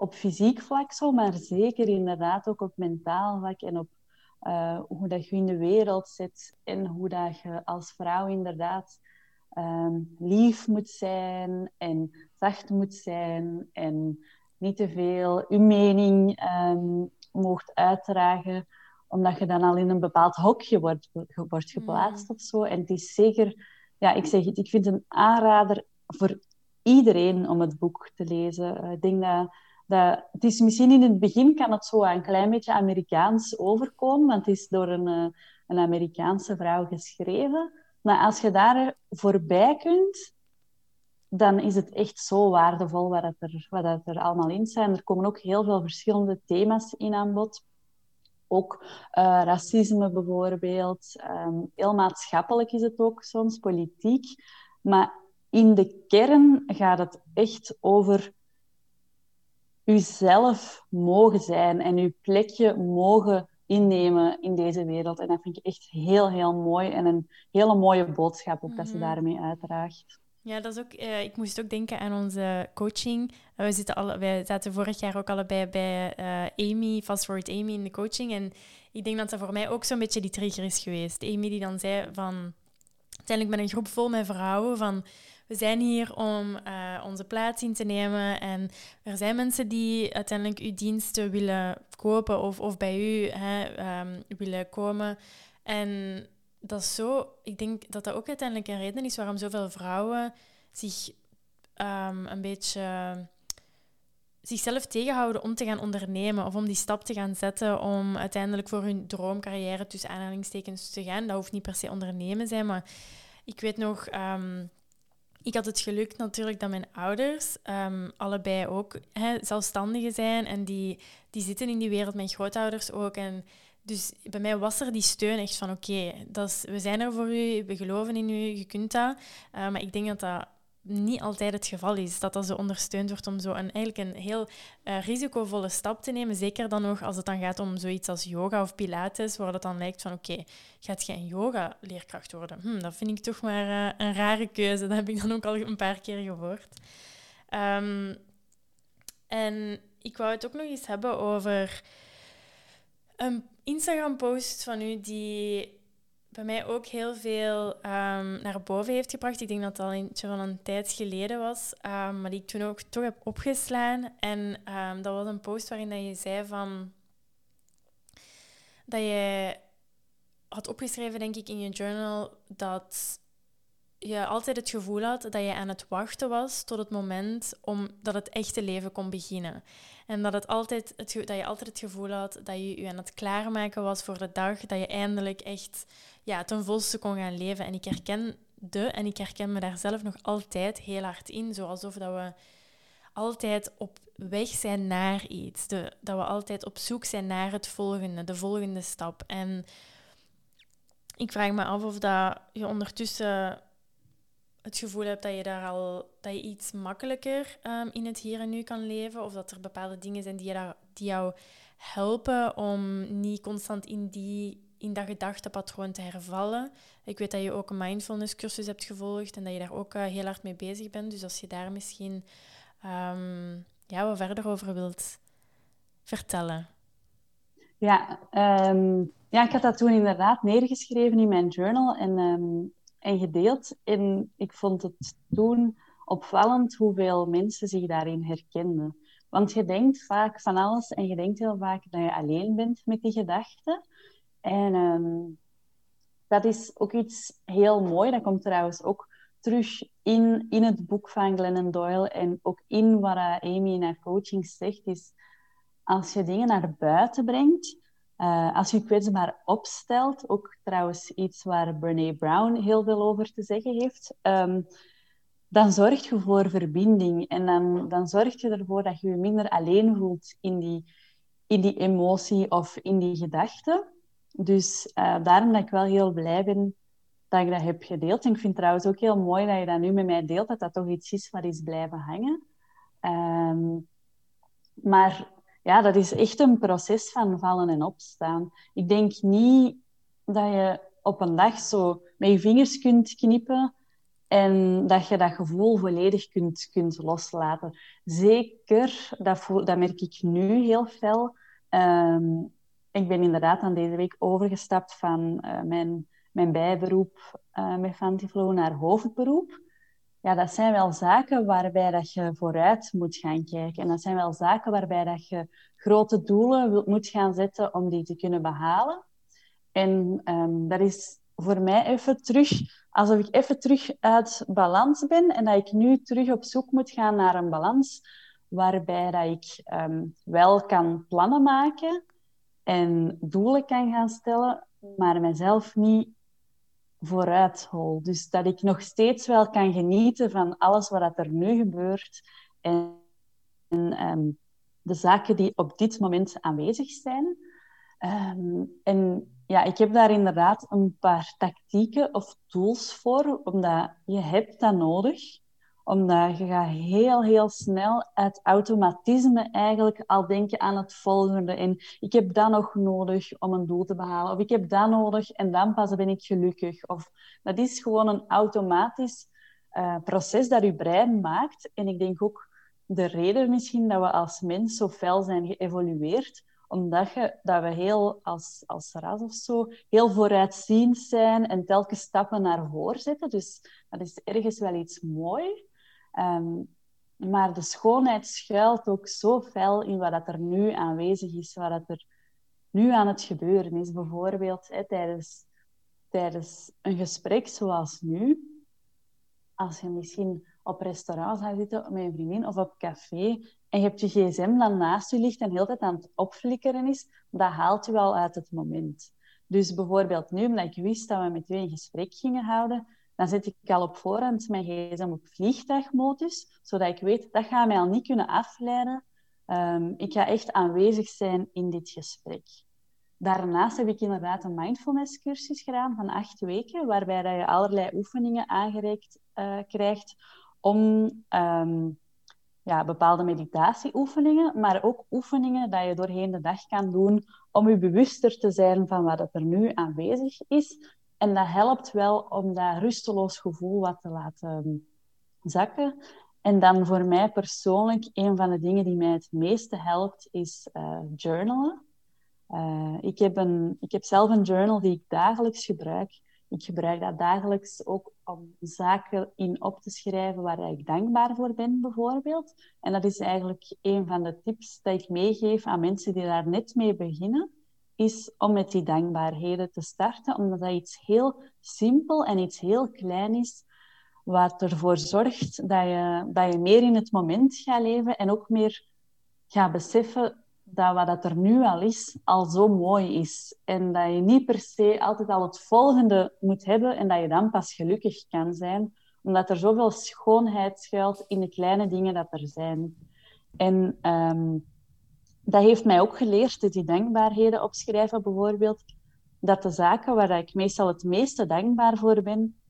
op fysiek vlak zo, maar zeker inderdaad ook op mentaal vlak en op uh, hoe dat je in de wereld zit en hoe dat je als vrouw inderdaad um, lief moet zijn en zacht moet zijn en niet te veel je mening um, mocht uitdragen, omdat je dan al in een bepaald hokje wordt, wordt geplaatst mm. of zo. En het is zeker, ja, ik zeg het, ik vind het een aanrader voor iedereen om het boek te lezen. Eh, ik denk dat, dat het is misschien in het begin kan het zo een klein beetje Amerikaans overkomen, want het is door een, eh, een Amerikaanse vrouw geschreven. Maar als je daar voorbij kunt, dan is het echt zo waardevol wat, er, allemaal in zijn. Er komen ook heel veel verschillende thema's in aan bod. Ook uh, racisme bijvoorbeeld. Um, heel maatschappelijk is het ook soms, politiek. Maar in de kern gaat het echt over uzelf mogen zijn en uw plekje mogen innemen in deze wereld. En dat vind ik echt heel, heel mooi en een hele mooie boodschap ook dat ze mhm. daarmee uitdraagt. Ja, dat is ook, uh, ik moest ook denken aan onze coaching. Uh, we zitten alle, wij zaten vorig jaar ook allebei bij uh, Amy, Fast Forward Amy in de coaching. En ik denk dat dat voor mij ook zo'n beetje die trigger is geweest. Amy die dan zei van... Uiteindelijk met een groep vol met vrouwen van... We zijn hier om onze plaats in te nemen. En er zijn mensen die uiteindelijk uw diensten willen kopen of, of bij u hè, um, willen komen. En dat is zo, ik denk dat dat ook uiteindelijk een reden is waarom zoveel vrouwen zich um, een beetje zichzelf tegenhouden om te gaan ondernemen of om die stap te gaan zetten om uiteindelijk voor hun droomcarrière tussen aanhalingstekens te gaan. Dat hoeft niet per se ondernemen zijn, maar ik weet nog, ehm, ik had het geluk natuurlijk dat mijn ouders um, allebei ook hè, zelfstandigen zijn en die, die zitten in die wereld, mijn grootouders ook. En dus bij mij was er die steun echt van oké, we zijn er voor u, we geloven in u, je kunt dat. Uh, maar ik denk dat dat niet altijd het geval is. Dat dat zo ondersteund wordt om zo een, eigenlijk een heel uh, risicovolle stap te nemen. Zeker dan nog als het dan gaat om zoiets als yoga of pilates, waar het dan lijkt van oké, gaat je een yoga-leerkracht worden? Hm, dat vind ik toch maar uh, een rare keuze. Dat heb ik dan ook al een paar keer gehoord. Um, en ik wou het ook nog eens hebben over een Instagram-post van u die bij mij ook heel veel um, naar boven heeft gebracht. Ik denk dat het al een, van een tijd geleden was, um, maar die ik toen ook toch heb opgeslaan. En um, dat was een post waarin dat je zei van... Dat je had opgeschreven, denk ik, in je journal dat je altijd het gevoel had dat je aan het wachten was tot het moment om, dat het echte leven kon beginnen. En dat, het altijd het, dat je altijd het gevoel had dat je je aan het klaarmaken was voor de dag dat je eindelijk echt ja, ten volste kon gaan leven. En ik herken de en ik herken me daar zelf nog altijd heel hard in. Zo alsof dat we altijd op weg zijn naar iets. De, dat we altijd op zoek zijn naar het volgende, de volgende stap. En ik vraag me af of dat je ondertussen het gevoel hebt dat je daar al dat je iets makkelijker um, in het hier en nu kan leven, of dat er bepaalde dingen zijn die, je daar, die jou helpen om niet constant in, die, in dat gedachtepatroon te hervallen. Ik weet dat je ook een mindfulness cursus hebt gevolgd en dat je daar ook uh, heel hard mee bezig bent. Dus als je daar misschien um, ja, wat verder over wilt vertellen. Ja, um, ja, ik had dat toen inderdaad neergeschreven in mijn journal. En en gedeeld. En ik vond het toen opvallend hoeveel mensen zich daarin herkenden. Want je denkt vaak van alles en je denkt heel vaak dat je alleen bent met die gedachten. En ehm, dat is ook iets heel mooi. Dat komt trouwens ook terug in, in het boek van Glennon Doyle en ook in wat Amy in haar coaching zegt, is als je dingen naar buiten brengt, uh, als je kwetsbaar opstelt, ook trouwens iets waar Brene Brown heel veel over te zeggen heeft, um, dan zorg je voor verbinding. En dan, dan zorg je ervoor dat je je minder alleen voelt in die, in die emotie of in die gedachte. Dus uh, daarom dat ik wel heel blij ben dat ik dat heb gedeeld. En ik vind het trouwens ook heel mooi dat je dat nu met mij deelt, dat dat toch iets is wat is blijven hangen. Um, maar ja, dat is echt een proces van vallen en opstaan. Ik denk niet dat je op een dag zo met je vingers kunt knippen en dat je dat gevoel volledig kunt, kunt loslaten. Zeker, dat, voel, dat merk ik nu heel fel. Um, ik ben inderdaad aan deze week overgestapt van uh, mijn, mijn bijberoep uh, met Fantiflow naar hoofdberoep ja, dat zijn wel zaken waarbij dat je vooruit moet gaan kijken. En dat zijn wel zaken waarbij dat je grote doelen moet gaan zetten om die te kunnen behalen. En um, dat is voor mij even terug, alsof ik even terug uit balans ben en dat ik nu terug op zoek moet gaan naar een balans waarbij dat ik um, wel kan plannen maken en doelen kan gaan stellen, maar mezelf niet vooruit hol. Dus dat ik nog steeds wel kan genieten van alles wat er nu gebeurt en, en um, de zaken die op dit moment aanwezig zijn. Um, en ja, ik heb daar inderdaad een paar tactieken of tools voor, omdat je hebt dat nodig omdat je gaat heel, heel snel uit automatisme eigenlijk al denken aan het volgende. En ik heb dat nog nodig om een doel te behalen. Of ik heb dat nodig en dan pas ben ik gelukkig. Of dat is gewoon een automatisch uh, proces dat je brein maakt. En ik denk ook de reden misschien dat we als mens zo fel zijn geëvolueerd omdat je, dat we heel als, als ras of zo heel vooruitziend zijn en telkens stappen naar voren zetten. Dus dat is ergens wel iets moois. Um, maar de schoonheid schuilt ook zo fel in wat er nu aanwezig is, wat er nu aan het gebeuren is. Bijvoorbeeld hè, tijdens, tijdens een gesprek zoals nu, als je misschien op restaurant zou zitten met een vriendin of op café en je hebt je gsm dan naast je ligt en heel tijd aan het opflikkeren is, dat haalt je wel uit het moment. Dus bijvoorbeeld nu, omdat ik wist dat we met twee een gesprek gingen houden, dan zet ik al op voorhand mijn gsm op vliegtuigmodus, zodat ik weet, dat gaat mij al niet kunnen afleiden. Um, ik ga echt aanwezig zijn in dit gesprek. Daarnaast heb ik inderdaad een mindfulness cursus gedaan van acht weken, waarbij dat je allerlei oefeningen aangereikt uh, krijgt om um, ja, bepaalde meditatieoefeningen, maar ook oefeningen dat je doorheen de dag kan doen om je bewuster te zijn van wat er nu aanwezig is. En dat helpt wel om dat rusteloos gevoel wat te laten zakken. En dan voor mij persoonlijk, een van de dingen die mij het meeste helpt, is uh, journalen. Uh, ik, heb een, ik heb zelf een journal die ik dagelijks gebruik. Ik gebruik dat dagelijks ook om zaken in op te schrijven waar ik dankbaar voor ben, bijvoorbeeld. En dat is eigenlijk een van de tips dat ik meegeef aan mensen die daar net mee beginnen, is om met die dankbaarheden te starten, omdat dat iets heel simpel en iets heel klein is, wat ervoor zorgt dat je, dat je meer in het moment gaat leven en ook meer gaat beseffen dat wat dat er nu al is, al zo mooi is. En dat je niet per se altijd al het volgende moet hebben en dat je dan pas gelukkig kan zijn. Omdat er zoveel schoonheid schuilt in de kleine dingen dat er zijn. En um, dat heeft mij ook geleerd, die dankbaarheden opschrijven bijvoorbeeld, dat de zaken waar ik meestal het meeste dankbaar voor ben,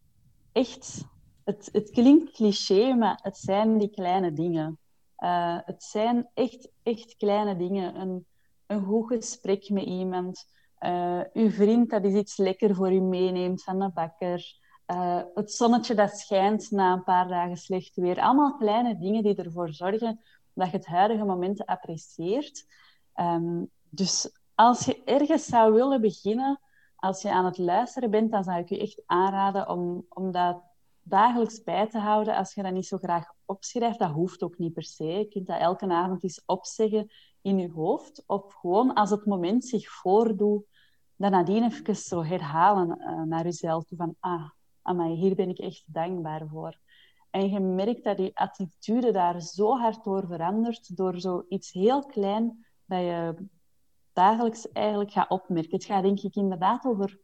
echt, het, het klinkt cliché, maar het zijn die kleine dingen. Uh, het zijn echt, echt kleine dingen. Een, een goed gesprek met iemand. Uh, uw vriend dat iets lekker voor u meeneemt van de bakker. Uh, het zonnetje dat schijnt na een paar dagen slecht weer. Allemaal kleine dingen die ervoor zorgen dat je het huidige moment apprecieert. Um, dus als je ergens zou willen beginnen, als je aan het luisteren bent, dan zou ik je echt aanraden om, om dat dagelijks bij te houden. Als je dat niet zo graag opschrijft, dat hoeft ook niet per se. Je kunt dat elke avond eens opzeggen in je hoofd. Of gewoon als het moment zich voordoet, dan nadien even zo herhalen uh, naar jezelf. Van, ah, amai, hier ben ik echt dankbaar voor. En je merkt dat je attitude daar zo hard door verandert, door zoiets heel klein dat je dagelijks eigenlijk gaat opmerken. Het gaat denk ik inderdaad over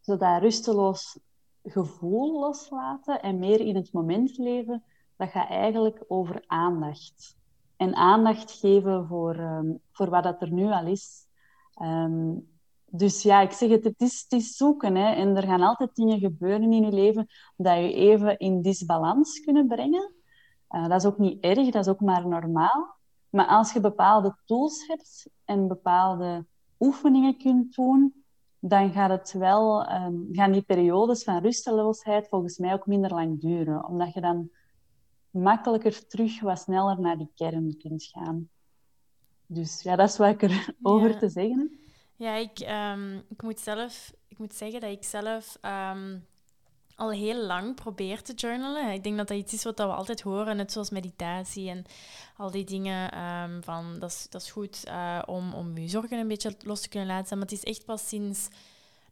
zo dat rusteloos gevoel loslaten en meer in het moment leven. Dat gaat eigenlijk over aandacht. En aandacht geven voor, um, voor wat dat er nu al is. Um, dus ja, ik zeg het, het is, het is zoeken. Hè. En er gaan altijd dingen gebeuren in je leven dat je even in disbalans kunnen brengen. Uh, dat is ook niet erg, dat is ook maar normaal. Maar als je bepaalde tools hebt en bepaalde oefeningen kunt doen, dan gaat het wel, um, gaan die periodes van rusteloosheid volgens mij ook minder lang duren. Omdat je dan makkelijker terug wat sneller naar die kern kunt gaan. Dus ja, dat is wat ik erover ja. te zeggen heb. Ja, ik, um, ik, moet zelf, ik moet zeggen dat ik zelf um, al heel lang probeer te journalen. Ik denk dat dat iets is wat we altijd horen, net zoals meditatie en al die dingen. Um, van, dat, is, dat is goed uh, om, om je zorgen een beetje los te kunnen laten. Maar het is echt pas sinds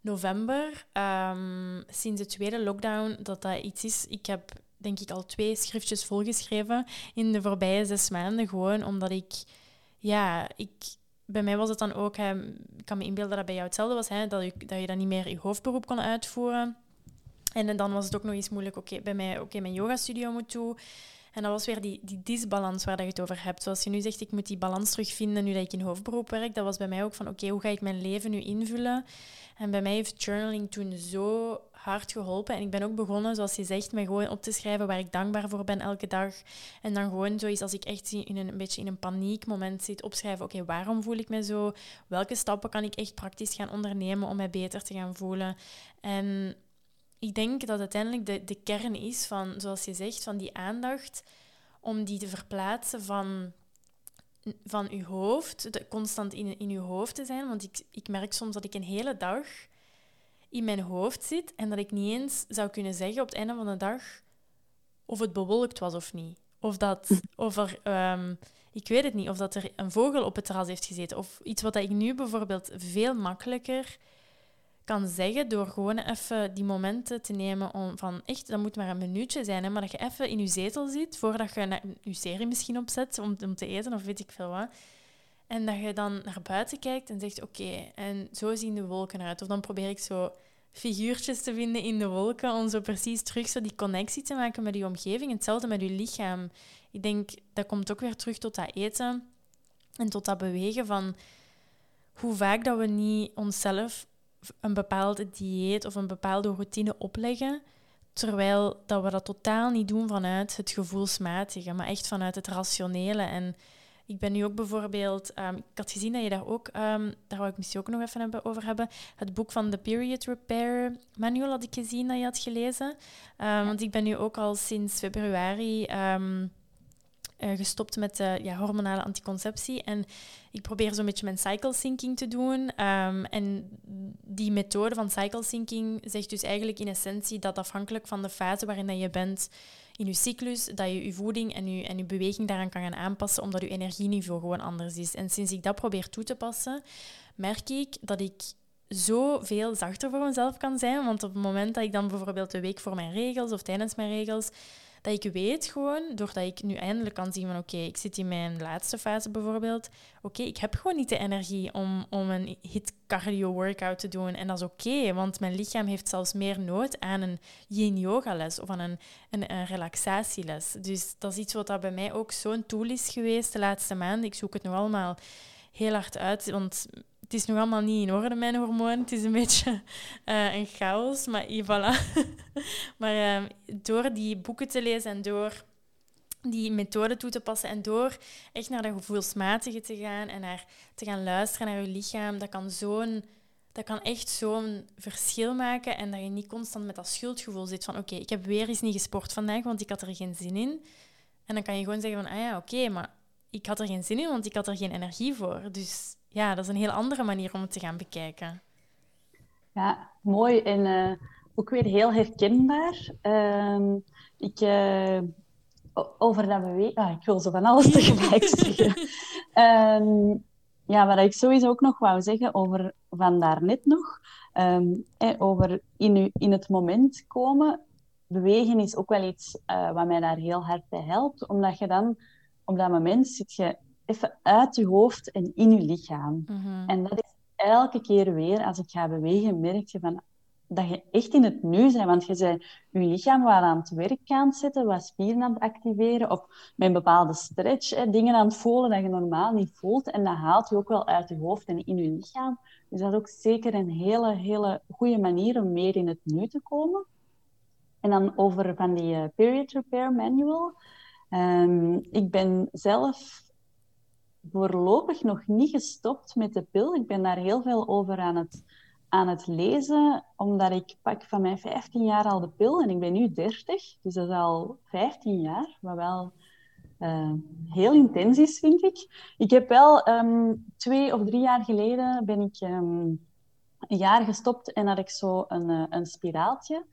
november, sinds de tweede lockdown, dat dat iets is. Ik heb denk ik al twee schriftjes volgeschreven in de voorbije zes maanden. Gewoon omdat ik, ja, ik, bij mij was het dan ook, hè, ik kan me inbeelden dat dat bij jou hetzelfde was, hè, dat, je, dat je dan niet meer je hoofdberoep kon uitvoeren. En dan was het ook nog eens moeilijk, oké, bij mij, oké, mijn yogastudio moet toe. En dat was weer die, die disbalans waar je het over hebt. Zoals je nu zegt, ik moet die balans terugvinden nu dat ik in hoofdberoep werk. Dat was bij mij ook van, oké, hoe ga ik mijn leven nu invullen? En bij mij heeft journaling toen zo hard geholpen. En ik ben ook begonnen, zoals je zegt, met gewoon op te schrijven waar ik dankbaar voor ben elke dag. En dan gewoon zoiets als ik echt in een, beetje in een paniekmoment zit, opschrijven, oké, waarom voel ik me zo? Welke stappen kan ik echt praktisch gaan ondernemen om mij beter te gaan voelen? En ik denk dat uiteindelijk de, de kern is van, zoals je zegt, van die aandacht, om die te verplaatsen van van uw hoofd, constant in, in uw hoofd te zijn. Want ik, ik merk soms dat ik een hele dag in mijn hoofd zit en dat ik niet eens zou kunnen zeggen op het einde van de dag of het bewolkt was of niet. Of dat, of er, um, ik weet het niet, of dat er een vogel op het terras heeft gezeten. Of iets wat ik nu bijvoorbeeld veel makkelijker kan zeggen door gewoon even die momenten te nemen om van echt, dat moet maar een minuutje zijn, hè, maar dat je even in je zetel zit voordat je je serie misschien opzet om, om te eten of weet ik veel wat. En dat je dan naar buiten kijkt en zegt oké, en zo zien de wolken eruit. Of dan probeer ik zo figuurtjes te vinden in de wolken om zo precies terug zo die connectie te maken met je omgeving. Hetzelfde met je lichaam. Ik denk, dat komt ook weer terug tot dat eten en tot dat bewegen van hoe vaak dat we niet onszelf een bepaalde dieet of een bepaalde routine opleggen, terwijl dat we dat totaal niet doen vanuit het gevoelsmatige, maar echt vanuit het rationele. En ik ben nu ook bijvoorbeeld, um, ik had gezien dat je daar ook, um, daar wou ik misschien ook nog even hebben, over hebben, het boek van The Period Repair Manual had ik gezien dat je had gelezen. Um, Want ik ben nu ook al sinds februari uh, gestopt met de ja, hormonale anticonceptie. En ik probeer zo'n beetje mijn cycle syncing te doen. Um, en die methode van cycle syncing zegt dus eigenlijk in essentie dat afhankelijk van de fase waarin dat je bent in je cyclus, dat je je voeding en je, en je beweging daaraan kan gaan aanpassen, omdat je energieniveau gewoon anders is. En sinds ik dat probeer toe te passen, merk ik dat ik zoveel zachter voor mezelf kan zijn. Want op het moment dat ik dan bijvoorbeeld de week voor mijn regels of tijdens mijn regels dat ik weet gewoon, doordat ik nu eindelijk kan zien van oké, ik zit in mijn laatste fase bijvoorbeeld. Oké, ik heb gewoon niet de energie om, om een hit cardio workout te doen. En dat is oké, want mijn lichaam heeft zelfs meer nood aan een yin yoga les of aan een, een, een relaxatieles. Dus dat is iets wat dat bij mij ook zo'n tool is geweest de laatste maanden. Ik zoek het nog allemaal heel hard uit, want het is nog allemaal niet in orde, mijn hormoon. Het is een beetje uh, een chaos, maar voilà. maar uh, door die boeken te lezen en door die methode toe te passen en door echt naar de gevoelsmatige te gaan en naar te gaan luisteren naar je lichaam, dat kan zo'n dat kan echt zo'n verschil maken en dat je niet constant met dat schuldgevoel zit van oké, ik heb weer eens niet gesport vandaag, want ik had er geen zin in. En dan kan je gewoon zeggen van ah ja, oké, maar ik had er geen zin in, want ik had er geen energie voor. Dus ja, dat is een heel andere manier om het te gaan bekijken. Ja, mooi en uh, ook weer heel herkenbaar. Uh, ik, uh, over dat bewegen... Ah, ik wil zo van alles tegelijk zeggen. um, ja, wat ik sowieso ook nog wou zeggen over van daarnet nog, um, over in, in het moment komen. Bewegen is ook wel iets uh, wat mij daar heel hard bij helpt, omdat je dan op dat moment zit je even uit je hoofd en in je lichaam. Mhm. En dat is elke keer weer, als ik ga bewegen, merk je van, dat je echt in het nu bent. Want je bent je lichaam waar aan het werk aan het zetten, wat spieren aan het activeren, of met een bepaalde stretch, hè, dingen aan het voelen dat je normaal niet voelt. En dat haalt je ook wel uit je hoofd en in je lichaam. Dus dat is ook zeker een hele, hele goede manier om meer in het nu te komen. En dan over van die uh, Period Repair Manual. Um, ik ben zelf voorlopig nog niet gestopt met de pil. Ik ben daar heel veel over aan het, aan het lezen, omdat ik pak van mijn 15 jaar al de pil en ik ben nu 30, dus dat is al 15 jaar, wat wel uh, heel intens vind ik. Ik heb wel um, twee of drie jaar geleden ben ik um, een jaar gestopt en had ik zo een, uh, een spiraaltje.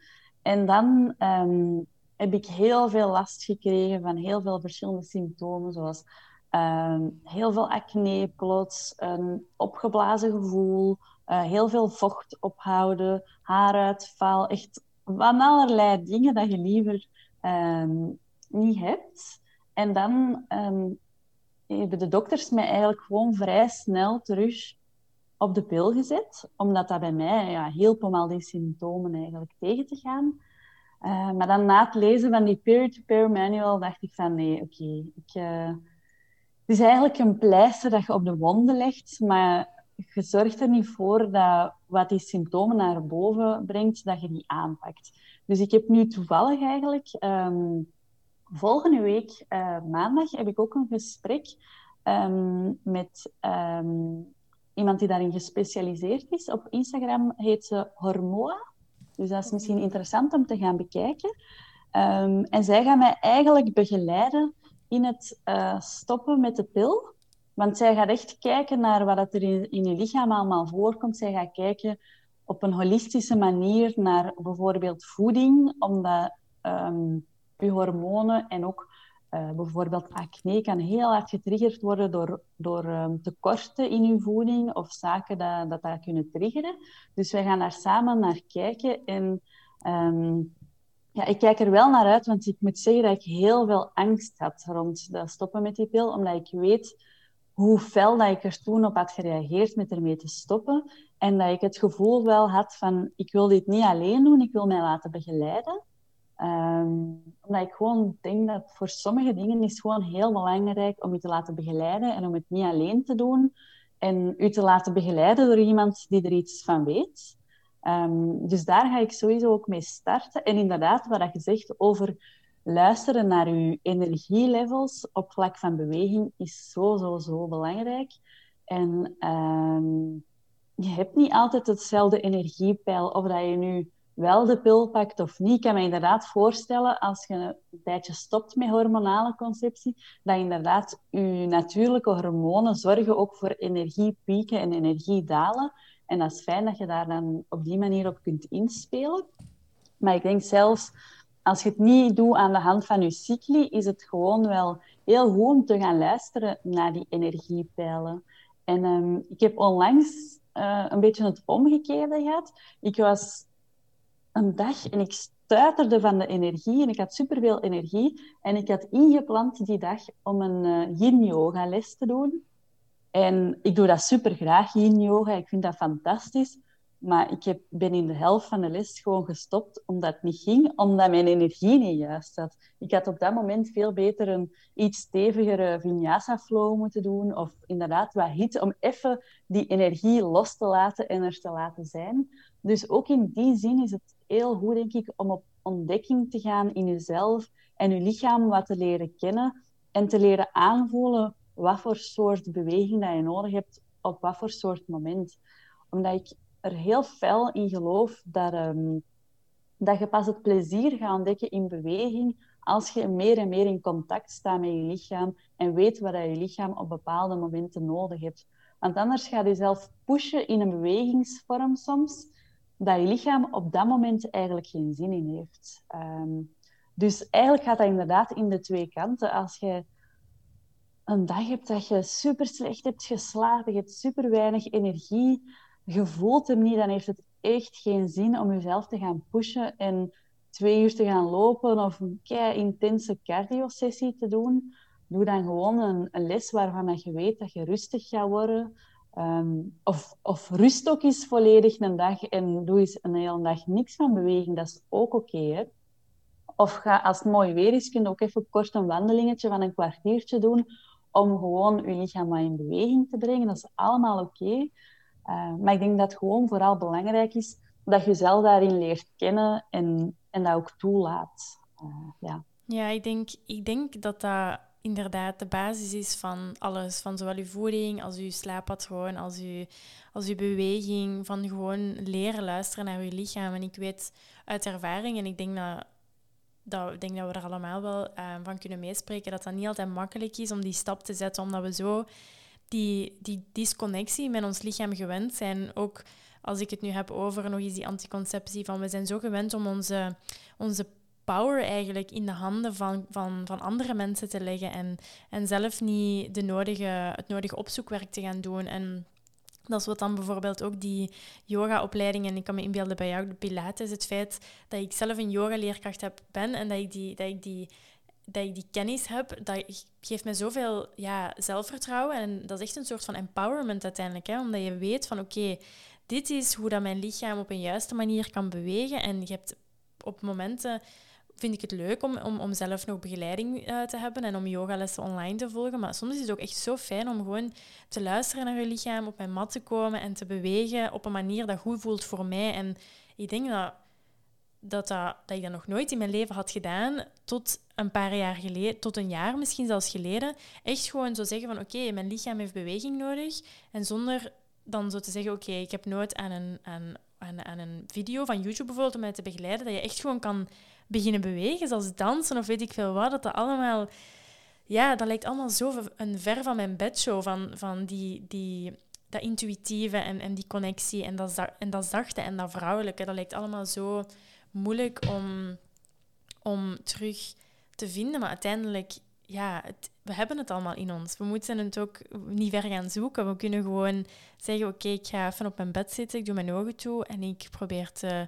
En dan um, heb ik heel veel last gekregen van heel veel verschillende symptomen, zoals Ehm, heel veel acne, plots, een opgeblazen gevoel, uh, heel veel vocht ophouden, haaruitval, echt van allerlei dingen dat je liever um, niet hebt. En dan um, hebben de dokters mij eigenlijk gewoon vrij snel terug op de pil gezet, omdat dat bij mij ja, hielp om al die symptomen eigenlijk tegen te gaan. Uh, maar dan na het lezen van die peer-to-peer manual dacht ik van nee, oké, ik... Uh, het is eigenlijk een pleister dat je op de wonden legt, maar je zorgt er niet voor dat wat die symptomen naar boven brengt, dat je die aanpakt. Dus ik heb nu toevallig eigenlijk um, volgende week, uh, maandag, heb ik ook een gesprek um, met um, iemand die daarin gespecialiseerd is. Op Instagram heet ze Hormoa. Dus dat is misschien interessant om te gaan bekijken. en zij gaan mij eigenlijk begeleiden in het uh, stoppen met de pil. Want zij gaat echt kijken naar wat er in, je lichaam allemaal voorkomt. Zij gaat kijken op een holistische manier naar bijvoorbeeld voeding, omdat um, je hormonen en ook Uh, bijvoorbeeld acne kan heel hard getriggerd worden door, door um, tekorten in uw voeding of zaken dat, dat kunnen triggeren. Dus wij gaan daar samen naar kijken. En um, ja, ik kijk er wel naar uit, want ik moet zeggen dat ik heel veel angst had rond dat stoppen met die pil, omdat ik weet hoe fel dat ik er toen op had gereageerd met ermee te stoppen. En dat ik het gevoel wel had van, ik wil dit niet alleen doen, ik wil mij laten begeleiden. Um, omdat ik gewoon denk dat voor sommige dingen is gewoon heel belangrijk om je te laten begeleiden en om het niet alleen te doen. En u te laten begeleiden door iemand die er iets van weet. Um, dus daar ga ik sowieso ook mee starten. En inderdaad, wat je zegt over luisteren naar je energielevels op vlak van beweging is zo, zo, zo belangrijk. En um, je hebt niet altijd hetzelfde energiepeil. Of dat je nu wel de pil pakt of niet. Ik kan me inderdaad voorstellen, als je een tijdje stopt met hormonale conceptie, dat inderdaad je natuurlijke hormonen zorgen ook voor energiepieken en energiedalen. En dat is fijn dat je daar dan op die manier op kunt inspelen. Maar ik denk zelfs, als je het niet doet aan de hand van je cycli, is het gewoon wel heel goed om te gaan luisteren naar die energiepeilen. En um, ik heb onlangs uh, een beetje het omgekeerde gehad. Ik was een dag en ik stuiterde van de energie en ik had superveel energie. En ik had ingepland die dag om een uh, yin-yoga les te doen. En ik doe dat super graag, yin-yoga. Ik vind dat fantastisch. Maar ik heb, ben in de helft van de les gewoon gestopt omdat het niet ging, omdat mijn energie niet juist zat. Ik had op dat moment veel beter een iets stevigere vinyasa-flow moeten doen. Of inderdaad wat hit om even die energie los te laten en er te laten zijn. Dus ook in die zin is het heel goed, denk ik, om op ontdekking te gaan in jezelf en je lichaam wat te leren kennen en te leren aanvoelen wat voor soort beweging dat je nodig hebt op wat voor soort moment. Omdat ik er heel fel in geloof dat, um, dat je pas het plezier gaat ontdekken in beweging als je meer en meer in contact staat met je lichaam en weet wat je lichaam op bepaalde momenten nodig hebt. Want anders ga je jezelf pushen in een bewegingsvorm soms, dat je lichaam op dat moment eigenlijk geen zin in heeft. Um, dus eigenlijk gaat dat inderdaad in de twee kanten. Als je een dag hebt dat je super slecht hebt geslapen, je hebt super weinig energie, je voelt hem niet, dan heeft het echt geen zin om jezelf te gaan pushen en twee uur te gaan lopen of een kei intense cardio-sessie te doen. Doe dan gewoon een, een les waarvan je weet dat je rustig gaat worden. Um, of, of rust ook eens volledig een dag en doe eens een hele dag niks van beweging. Dat is ook oké. Of ga, als het mooi weer is, kun je ook even kort een wandelingetje van een kwartiertje doen om gewoon je lichaam in beweging te brengen. Dat is allemaal oké. Uh, maar ik denk dat het gewoon vooral belangrijk is dat je jezelf daarin leert kennen en, en dat ook toelaat. Uh, ja. ja, ik denk, ik denk dat dat inderdaad de basis is van alles. Van zowel je voeding als je slaappatroon, als je, als je beweging. Van gewoon leren luisteren naar je lichaam. En ik weet uit ervaring, en ik denk dat, dat, ik denk dat we er allemaal wel uh, van kunnen meespreken, dat dat niet altijd makkelijk is om die stap te zetten, omdat we zo die, die disconnectie met ons lichaam gewend zijn. Ook als ik het nu heb over nog eens die anticonceptie, van we zijn zo gewend om onze, onze power eigenlijk in de handen van, van, van andere mensen te leggen en, en zelf niet de nodige, het nodige opzoekwerk te gaan doen. En dat is wat dan bijvoorbeeld ook die yoga-opleiding, en ik kan me inbeelden bij jou de Pilates, het feit dat ik zelf een yoga-leerkracht heb, ben en dat ik die, dat ik die dat ik die kennis heb, dat geeft me zoveel ja, zelfvertrouwen. En dat is echt een soort van empowerment uiteindelijk. Hè? Omdat je weet van oké, dit is hoe dat mijn lichaam op een juiste manier kan bewegen. En je hebt op momenten vind ik het leuk om, om, om zelf nog begeleiding uh, te hebben en om yogalessen online te volgen. Maar soms is het ook echt zo fijn om gewoon te luisteren naar je lichaam, op mijn mat te komen en te bewegen op een manier dat goed voelt voor mij. En ik denk dat dat, dat, ik dat nog nooit in mijn leven had gedaan, tot een paar jaar geleden, tot een jaar misschien zelfs geleden. Echt gewoon zo zeggen van oké, mijn lichaam heeft beweging nodig. En zonder dan zo te zeggen, oké, ik heb nooit aan een, aan, aan een video van YouTube bijvoorbeeld om mij te begeleiden, dat je echt gewoon kan beginnen bewegen, zoals dansen of weet ik veel wat. Dat allemaal, ja, dat lijkt allemaal zo een ver van mijn bedshow, van, van die, die, dat intuïtieve en, en die connectie en dat, en dat zachte en dat vrouwelijke. Dat lijkt allemaal zo moeilijk om, om terug te vinden. Maar uiteindelijk ja, het, we hebben het allemaal in ons. We moeten het ook niet ver gaan zoeken. We kunnen gewoon zeggen, oké, ik ga even op mijn bed zitten, ik doe mijn ogen toe en ik probeer te,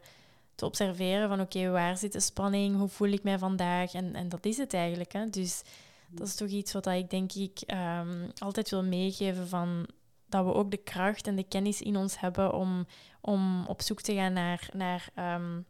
te observeren van, oké, waar zit de spanning, hoe voel ik mij vandaag? En, en dat is het eigenlijk. Hè? Dus dat is toch iets wat ik denk ik ehm, altijd wil meegeven van dat we ook de kracht en de kennis in ons hebben om, om op zoek te gaan naar, naar um,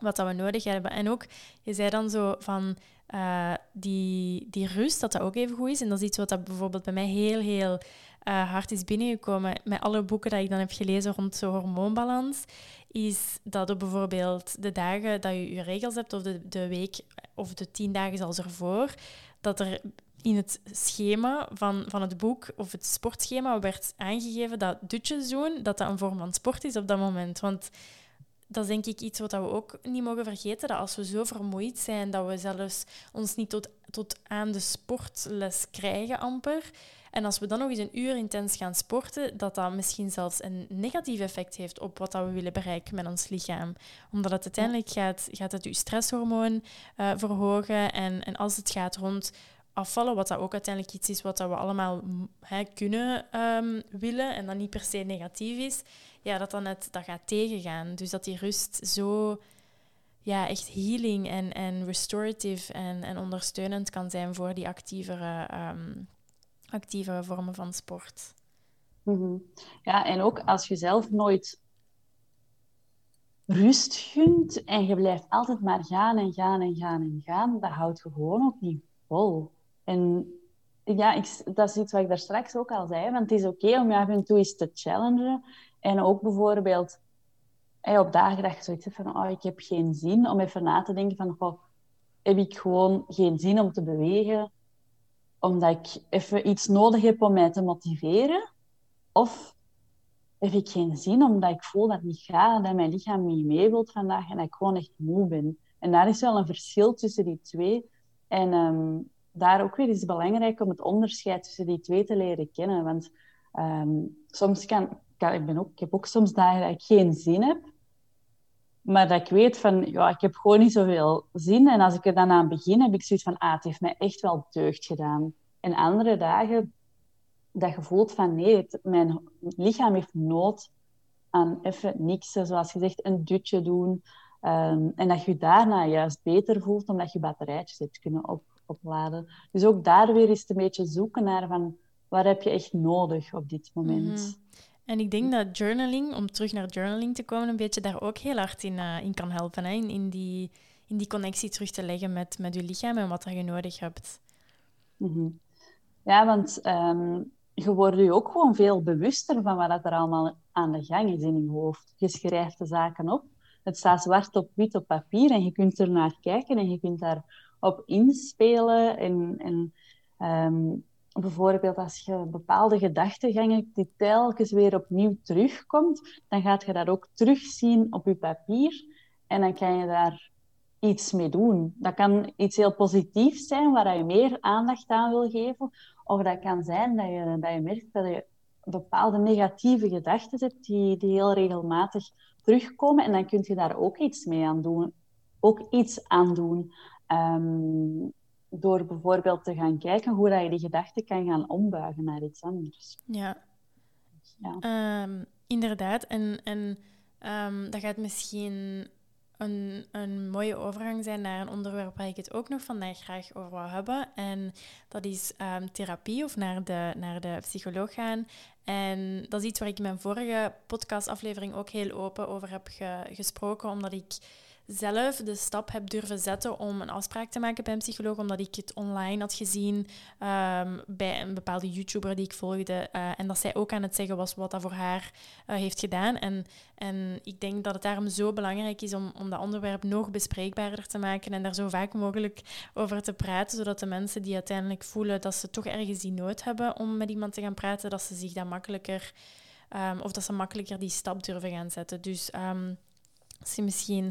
wat dat we nodig hebben. En ook, je zei dan zo van uh, die, die rust, dat dat ook even goed is. En dat is iets wat dat bijvoorbeeld bij mij heel, heel uh, hard is binnengekomen. Met alle boeken die ik dan heb gelezen rond zo'n hormoonbalans, is dat op bijvoorbeeld de dagen dat je je regels hebt, of de, de week, of de tien dagen zelfs ervoor, dat er in het schema van, van het boek, of het sportschema, werd aangegeven dat dutjes doen, dat dat een vorm van sport is op dat moment. Want dat is denk ik iets wat we ook niet mogen vergeten. Dat als we zo vermoeid zijn dat we zelfs ons niet tot, tot aan de sportles krijgen, amper. En als we dan nog eens een uur intens gaan sporten, dat dat misschien zelfs een negatief effect heeft op wat dat we willen bereiken met ons lichaam. Omdat het uiteindelijk gaat, gaat het je stresshormoon uh, verhogen. En, en als het gaat rond afvallen, wat dat ook uiteindelijk iets is wat dat we allemaal kunnen um, willen en dat niet per se negatief is, ja, dat dan net dat gaat tegengaan. Dus dat die rust zo ja, echt healing en, en restorative en, en ondersteunend kan zijn voor die actievere, um, actievere vormen van sport. Mm Ja, en ook als je zelf nooit rust gunt en je blijft altijd maar gaan en gaan en gaan en gaan, dat houdt je gewoon ook niet vol. En ja, ik, dat is iets wat ik daar straks ook al zei. Want het is oké om je af en toe eens te challengen. En ook bijvoorbeeld op dagen dat je zoiets hebt van, oh, ik heb geen zin, om even na te denken van, oh, heb ik gewoon geen zin om te bewegen, omdat ik even iets nodig heb om mij te motiveren? Of heb ik geen zin omdat ik voel dat niet gaat, dat mijn lichaam niet mee wilt vandaag en ik gewoon echt moe ben? En daar is wel een verschil tussen die twee. En ehm, daar ook weer is het belangrijk om het onderscheid tussen die twee te leren kennen. Want ehm, soms kan, ik, ben ook, ik heb ook soms dagen dat ik geen zin heb. Maar dat ik weet van, ja, ik heb gewoon niet zoveel zin. En als ik er dan aan begin, heb ik zoiets van, ah, het heeft mij echt wel deugd gedaan. En andere dagen, dat je voelt van, nee, mijn lichaam heeft nood aan even niks. Zoals gezegd, een dutje doen. Ehm, en dat je daarna juist beter voelt, omdat je batterijtjes hebt kunnen op, opladen. Dus ook daar weer eens een beetje zoeken naar van, waar heb je echt nodig op dit moment. Mhm. En ik denk dat journaling, om terug naar journaling te komen, een beetje daar ook heel hard in, uh, in kan helpen. Hè? In, in, die, in die connectie terug te leggen met, met je lichaam en wat je nodig hebt. Mhm. Ja, want ehm, je wordt je ook gewoon veel bewuster van wat er allemaal aan de gang is in je hoofd. Je schrijft de zaken op. Het staat zwart op wit op papier en je kunt er naar kijken en je kunt daar op inspelen. En, en ehm, bijvoorbeeld als je bepaalde gedachtegangen die telkens weer opnieuw terugkomt, dan gaat je dat ook terugzien op je papier en dan kan je daar iets mee doen. Dat kan iets heel positiefs zijn waar je meer aandacht aan wil geven, of dat kan zijn dat je, dat je merkt dat je bepaalde negatieve gedachten hebt die, die heel regelmatig terugkomen en dan kun je daar ook iets mee aan doen. Ook iets aan doen. Um, door bijvoorbeeld te gaan kijken hoe dat je die gedachten kan gaan ombuigen naar iets anders. Ja, ja. Um, inderdaad. En, en um, dat gaat misschien een, een mooie overgang zijn naar een onderwerp waar ik het ook nog vandaag graag over wil hebben. En dat is um, therapie of naar de, naar de psycholoog gaan. En dat is iets waar ik in mijn vorige podcastaflevering ook heel open over heb gesproken, omdat ik zelf de stap heb durven zetten om een afspraak te maken bij een psycholoog, omdat ik het online had gezien um, bij een bepaalde YouTuber die ik volgde. Uh, en dat zij ook aan het zeggen was wat dat voor haar uh, heeft gedaan. En, en ik denk dat het daarom zo belangrijk is om, om dat onderwerp nog bespreekbaarder te maken en daar zo vaak mogelijk over te praten, zodat de mensen die uiteindelijk voelen dat ze toch ergens die nood hebben om met iemand te gaan praten, dat ze zich dat makkelijker, um, of dat ze makkelijker die stap durven gaan zetten. Dus um, als je misschien,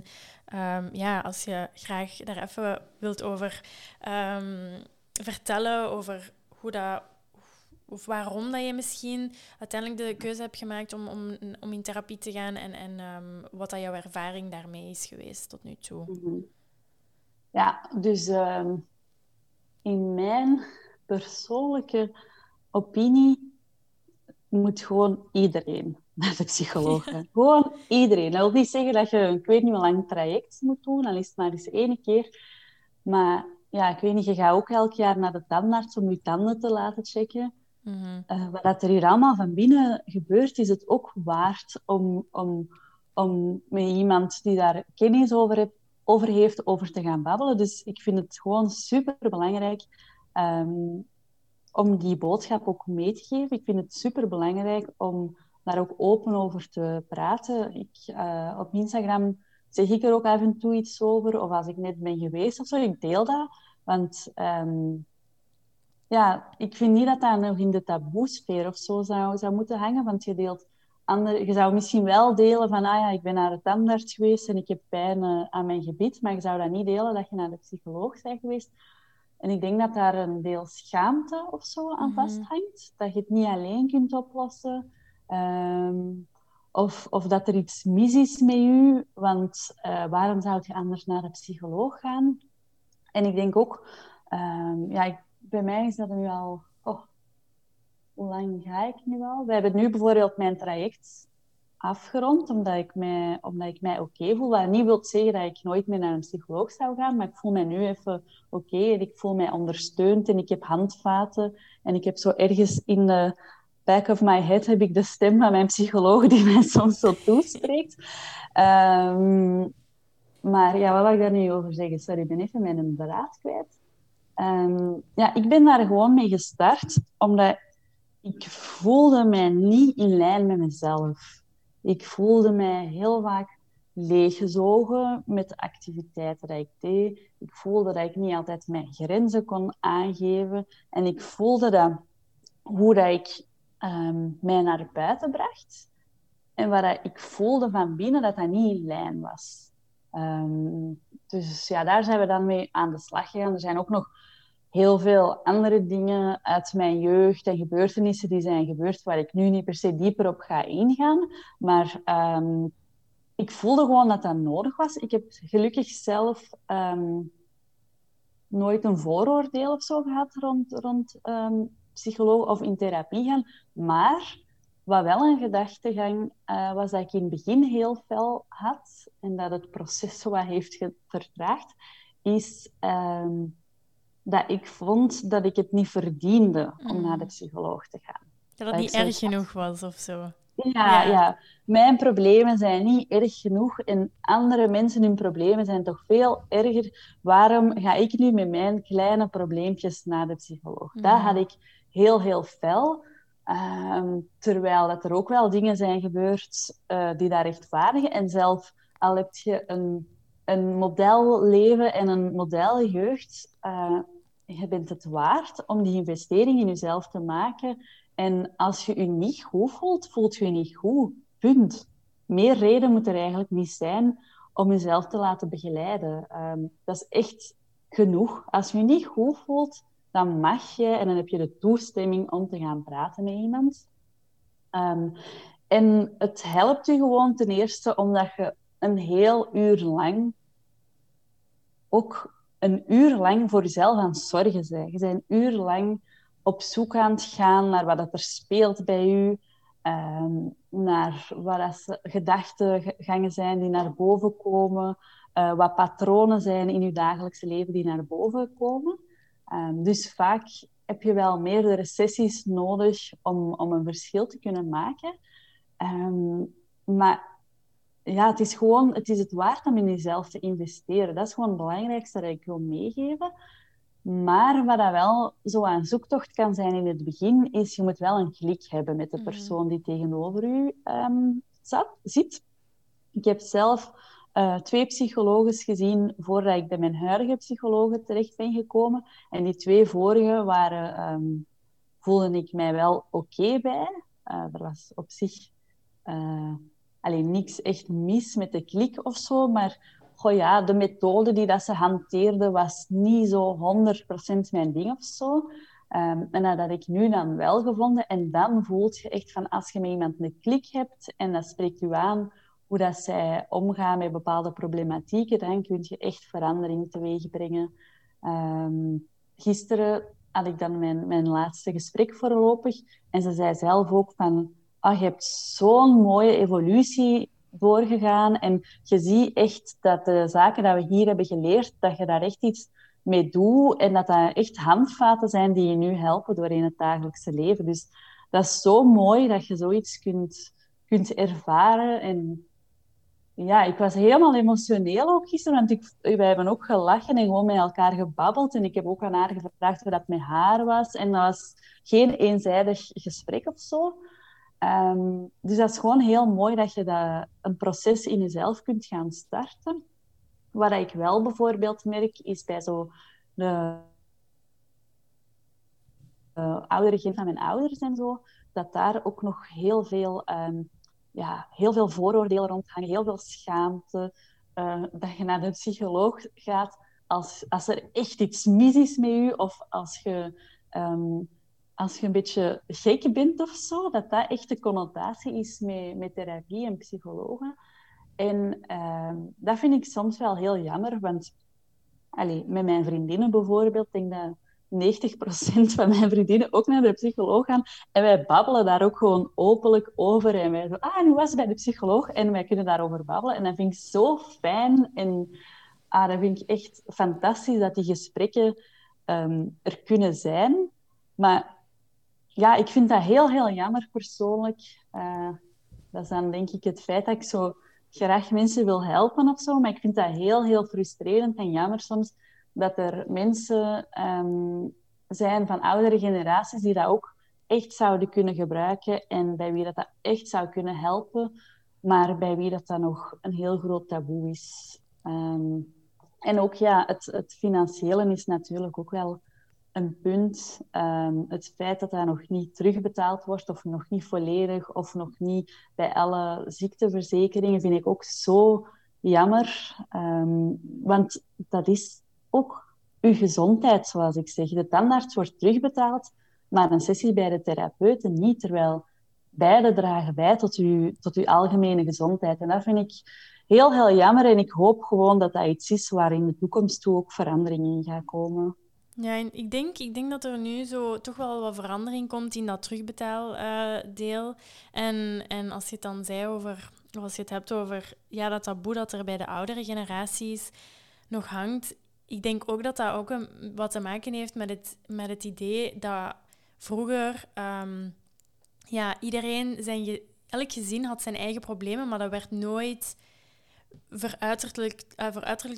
um, ja, als je graag daar even wilt over um, vertellen, over hoe dat, of waarom dat je misschien uiteindelijk de keuze hebt gemaakt om, om, in therapie te gaan en, en um, wat dat jouw ervaring daarmee is geweest tot nu toe. Mhm. Ja, dus in mijn persoonlijke opinie moet gewoon iedereen naar de psycholoog gewoon iedereen. Dat wil niet zeggen dat je een, ik weet niet hoe lang traject moet doen, dan is het maar eens één keer. Maar ja, ik weet niet, je gaat ook elk jaar naar de tandarts om je tanden te laten checken. Mm wat er hier allemaal van binnen gebeurt, is het ook waard om, om, om met iemand die daar kennis over, over heeft, over te gaan babbelen. Dus ik vind het gewoon super belangrijk ehm, om die boodschap ook mee te geven. Ik vind het super belangrijk om daar ook open over te praten. Ik, uh, op Instagram zeg ik er ook af en toe iets over, of als ik net ben geweest of zo, ik deel dat. Want ehm, ja, ik vind niet dat dat nog in de taboesfeer of zo zou, zou moeten hangen, want je deelt andere, je zou misschien wel delen van, ah ja, ik ben naar de tandarts geweest en ik heb pijn uh, aan mijn gebied, maar je zou dat niet delen dat je naar de psycholoog bent geweest. En ik denk dat daar een deel schaamte of zo aan mhm. vasthangt, dat je het niet alleen kunt oplossen. Ehm, of, of dat er iets mis is met je, want uh, waarom zou je anders naar de psycholoog gaan? En ik denk ook, um, ja, bij mij is dat nu al, oh, hoe lang ga ik nu al? We hebben nu bijvoorbeeld mijn traject afgerond, omdat ik mij, omdat ik mij oké voel. Niet wil zeggen dat ik nooit meer naar een psycholoog zou gaan, maar ik voel mij nu even oké en ik voel mij ondersteund en ik heb handvaten en ik heb zo ergens in de back of my head heb ik de stem van mijn psycholoog die mij soms zo toespreekt. Um, maar ja, wat wil ik daar nu over zeggen? Sorry, ik ben even mijn beraad kwijt. Um, ja, ik ben daar gewoon mee gestart, omdat ik voelde mij niet in lijn met mezelf. Ik voelde mij heel vaak leeggezogen met de activiteiten die ik deed. Ik voelde dat ik niet altijd mijn grenzen kon aangeven. En ik voelde dat hoe dat ik um, mij naar buiten bracht en wat ik voelde van binnen, dat dat niet in lijn was. Um, dus ja, daar zijn we dan mee aan de slag gegaan. Er zijn ook nog heel veel andere dingen uit mijn jeugd en gebeurtenissen die zijn gebeurd, waar ik nu niet per se dieper op ga ingaan. Maar um, ik voelde gewoon dat dat nodig was. Ik heb gelukkig zelf nooit een vooroordeel of zo gehad rond, rond psycholoog of in therapie gaan. Maar wat wel een gedachtegang uh, was dat ik in het begin heel fel had en dat het proces wat heeft vertraagd, is um, dat ik vond dat ik het niet verdiende om naar de mm. psycholoog te gaan. Dat het niet erg genoeg was of zo. Ja, ja, mijn problemen zijn niet erg genoeg en andere mensen hun problemen zijn toch veel erger. Waarom ga ik nu met mijn kleine probleempjes naar de psycholoog? Dat had ik heel, heel fel. Ehm, terwijl dat er ook wel dingen zijn gebeurd uh, die daar rechtvaardigen. En zelf al heb je een, een modelleven en een modeljeugd, uh, je bent het waard om die investering in jezelf te maken. En als je je niet goed voelt, voelt je je niet goed. Punt. Meer reden moet er eigenlijk niet zijn om jezelf te laten begeleiden. Um, dat is echt genoeg. Als je je niet goed voelt, dan mag je en dan heb je de toestemming om te gaan praten met iemand. Um, en het helpt je gewoon ten eerste omdat je een heel uur lang ook een uur lang voor jezelf aan het zorgen bent. Je bent een uur lang op zoek aan het gaan naar wat er speelt bij je, um, naar wat gedachtegangen zijn die naar boven komen, uh, wat patronen zijn in je dagelijkse leven die naar boven komen. Um, dus vaak heb je wel meerdere sessies nodig om, om een verschil te kunnen maken. Um, maar ja, het is gewoon het, is het waard om in jezelf te investeren. Dat is gewoon het belangrijkste dat ik wil meegeven. Maar wat dat wel zo aan zoektocht kan zijn in het begin, is je moet wel een klik hebben met de mhm. persoon die tegenover u um, zat, zit. Ik heb zelf uh, twee psychologen gezien voordat ik bij mijn huidige psychologen terecht ben gekomen. En die twee vorige waren, um, voelde ik mij wel oké bij. Uh, er was op zich uh, alleen niks echt mis met de klik of zo, maar goh, ja, de methode die dat ze hanteerde was niet zo 100% mijn ding of zo. Um, en dat ik nu dan wel gevonden. En dan voelt je echt van als je met iemand een klik hebt en dat spreekt je aan hoe dat zij omgaan met bepaalde problematieken, dan kun je echt verandering teweeg brengen. Um, gisteren had ik dan mijn, mijn laatste gesprek voorlopig. En ze zei zelf ook van, ah, je hebt zo'n mooie evolutie doorgegaan. En je ziet echt dat de zaken die we hier hebben geleerd, dat je daar echt iets mee doet. En dat dat echt handvaten zijn die je nu helpen door in het dagelijkse leven. Dus dat is zo mooi dat je zoiets kunt, kunt ervaren. En ja, ik was helemaal emotioneel ook gisteren, want ik, wij hebben ook gelachen en gewoon met elkaar gebabbeld. En ik heb ook aan haar gevraagd hoe dat met haar was. En dat was geen eenzijdig gesprek of zo. Ehm, dus dat is gewoon heel mooi dat je dat, een proces in jezelf kunt gaan starten. Wat ik wel bijvoorbeeld merk, is bij zo de uh, oudere gen van mijn ouders en zo, dat daar ook nog heel veel ehm, ja, heel veel vooroordelen rondhangen, heel veel schaamte. Uh, dat je naar de psycholoog gaat als, als er echt iets mis is met je of als je, um, als je een beetje gek bent of zo, dat dat echt de connotatie is met, met therapie en psychologen. En uh, dat vind ik soms wel heel jammer, want allez, met mijn vriendinnen bijvoorbeeld, denk dat 90% van mijn vriendinnen ook naar de psycholoog gaan. En wij babbelen daar ook gewoon openlijk over. En wij zo, ah, nu was ze bij de psycholoog. En wij kunnen daarover babbelen. En dat vind ik zo fijn. En ah, dat vind ik echt fantastisch dat die gesprekken ehm, er kunnen zijn. Maar ja, ik vind dat heel, heel jammer persoonlijk. Uh, dat is dan denk ik het feit dat ik zo graag mensen wil helpen of zo. Maar ik vind dat heel, heel frustrerend en jammer soms dat er mensen ehm, zijn van oudere generaties die dat ook echt zouden kunnen gebruiken en bij wie dat, dat echt zou kunnen helpen, maar bij wie dat, dat nog een heel groot taboe is. Ehm, en ook ja, het, het financiële is natuurlijk ook wel een punt. Ehm, het feit dat dat nog niet terugbetaald wordt, of nog niet volledig, of nog niet bij alle ziekteverzekeringen, vind ik ook zo jammer. want dat is ook uw gezondheid, zoals ik zeg. De tandarts wordt terugbetaald, maar een sessie bij de therapeuten niet, terwijl beide dragen bij tot uw, tot uw algemene gezondheid. En dat vind ik heel, heel jammer en ik hoop gewoon dat dat iets is waar in de toekomst toe ook verandering in gaat komen. Ja, ik denk, ik denk dat er nu zo toch wel wat verandering komt in dat terugbetaaldeel. Uh, en, en als je het dan zei over, als je het hebt over ja, dat taboe dat er bij de oudere generaties nog hangt, ik denk ook dat dat ook een, wat te maken heeft met het, met het idee dat vroeger um, ja, iedereen zijn elk gezin had zijn eigen problemen, maar dat werd nooit veruiterlijkt, uh,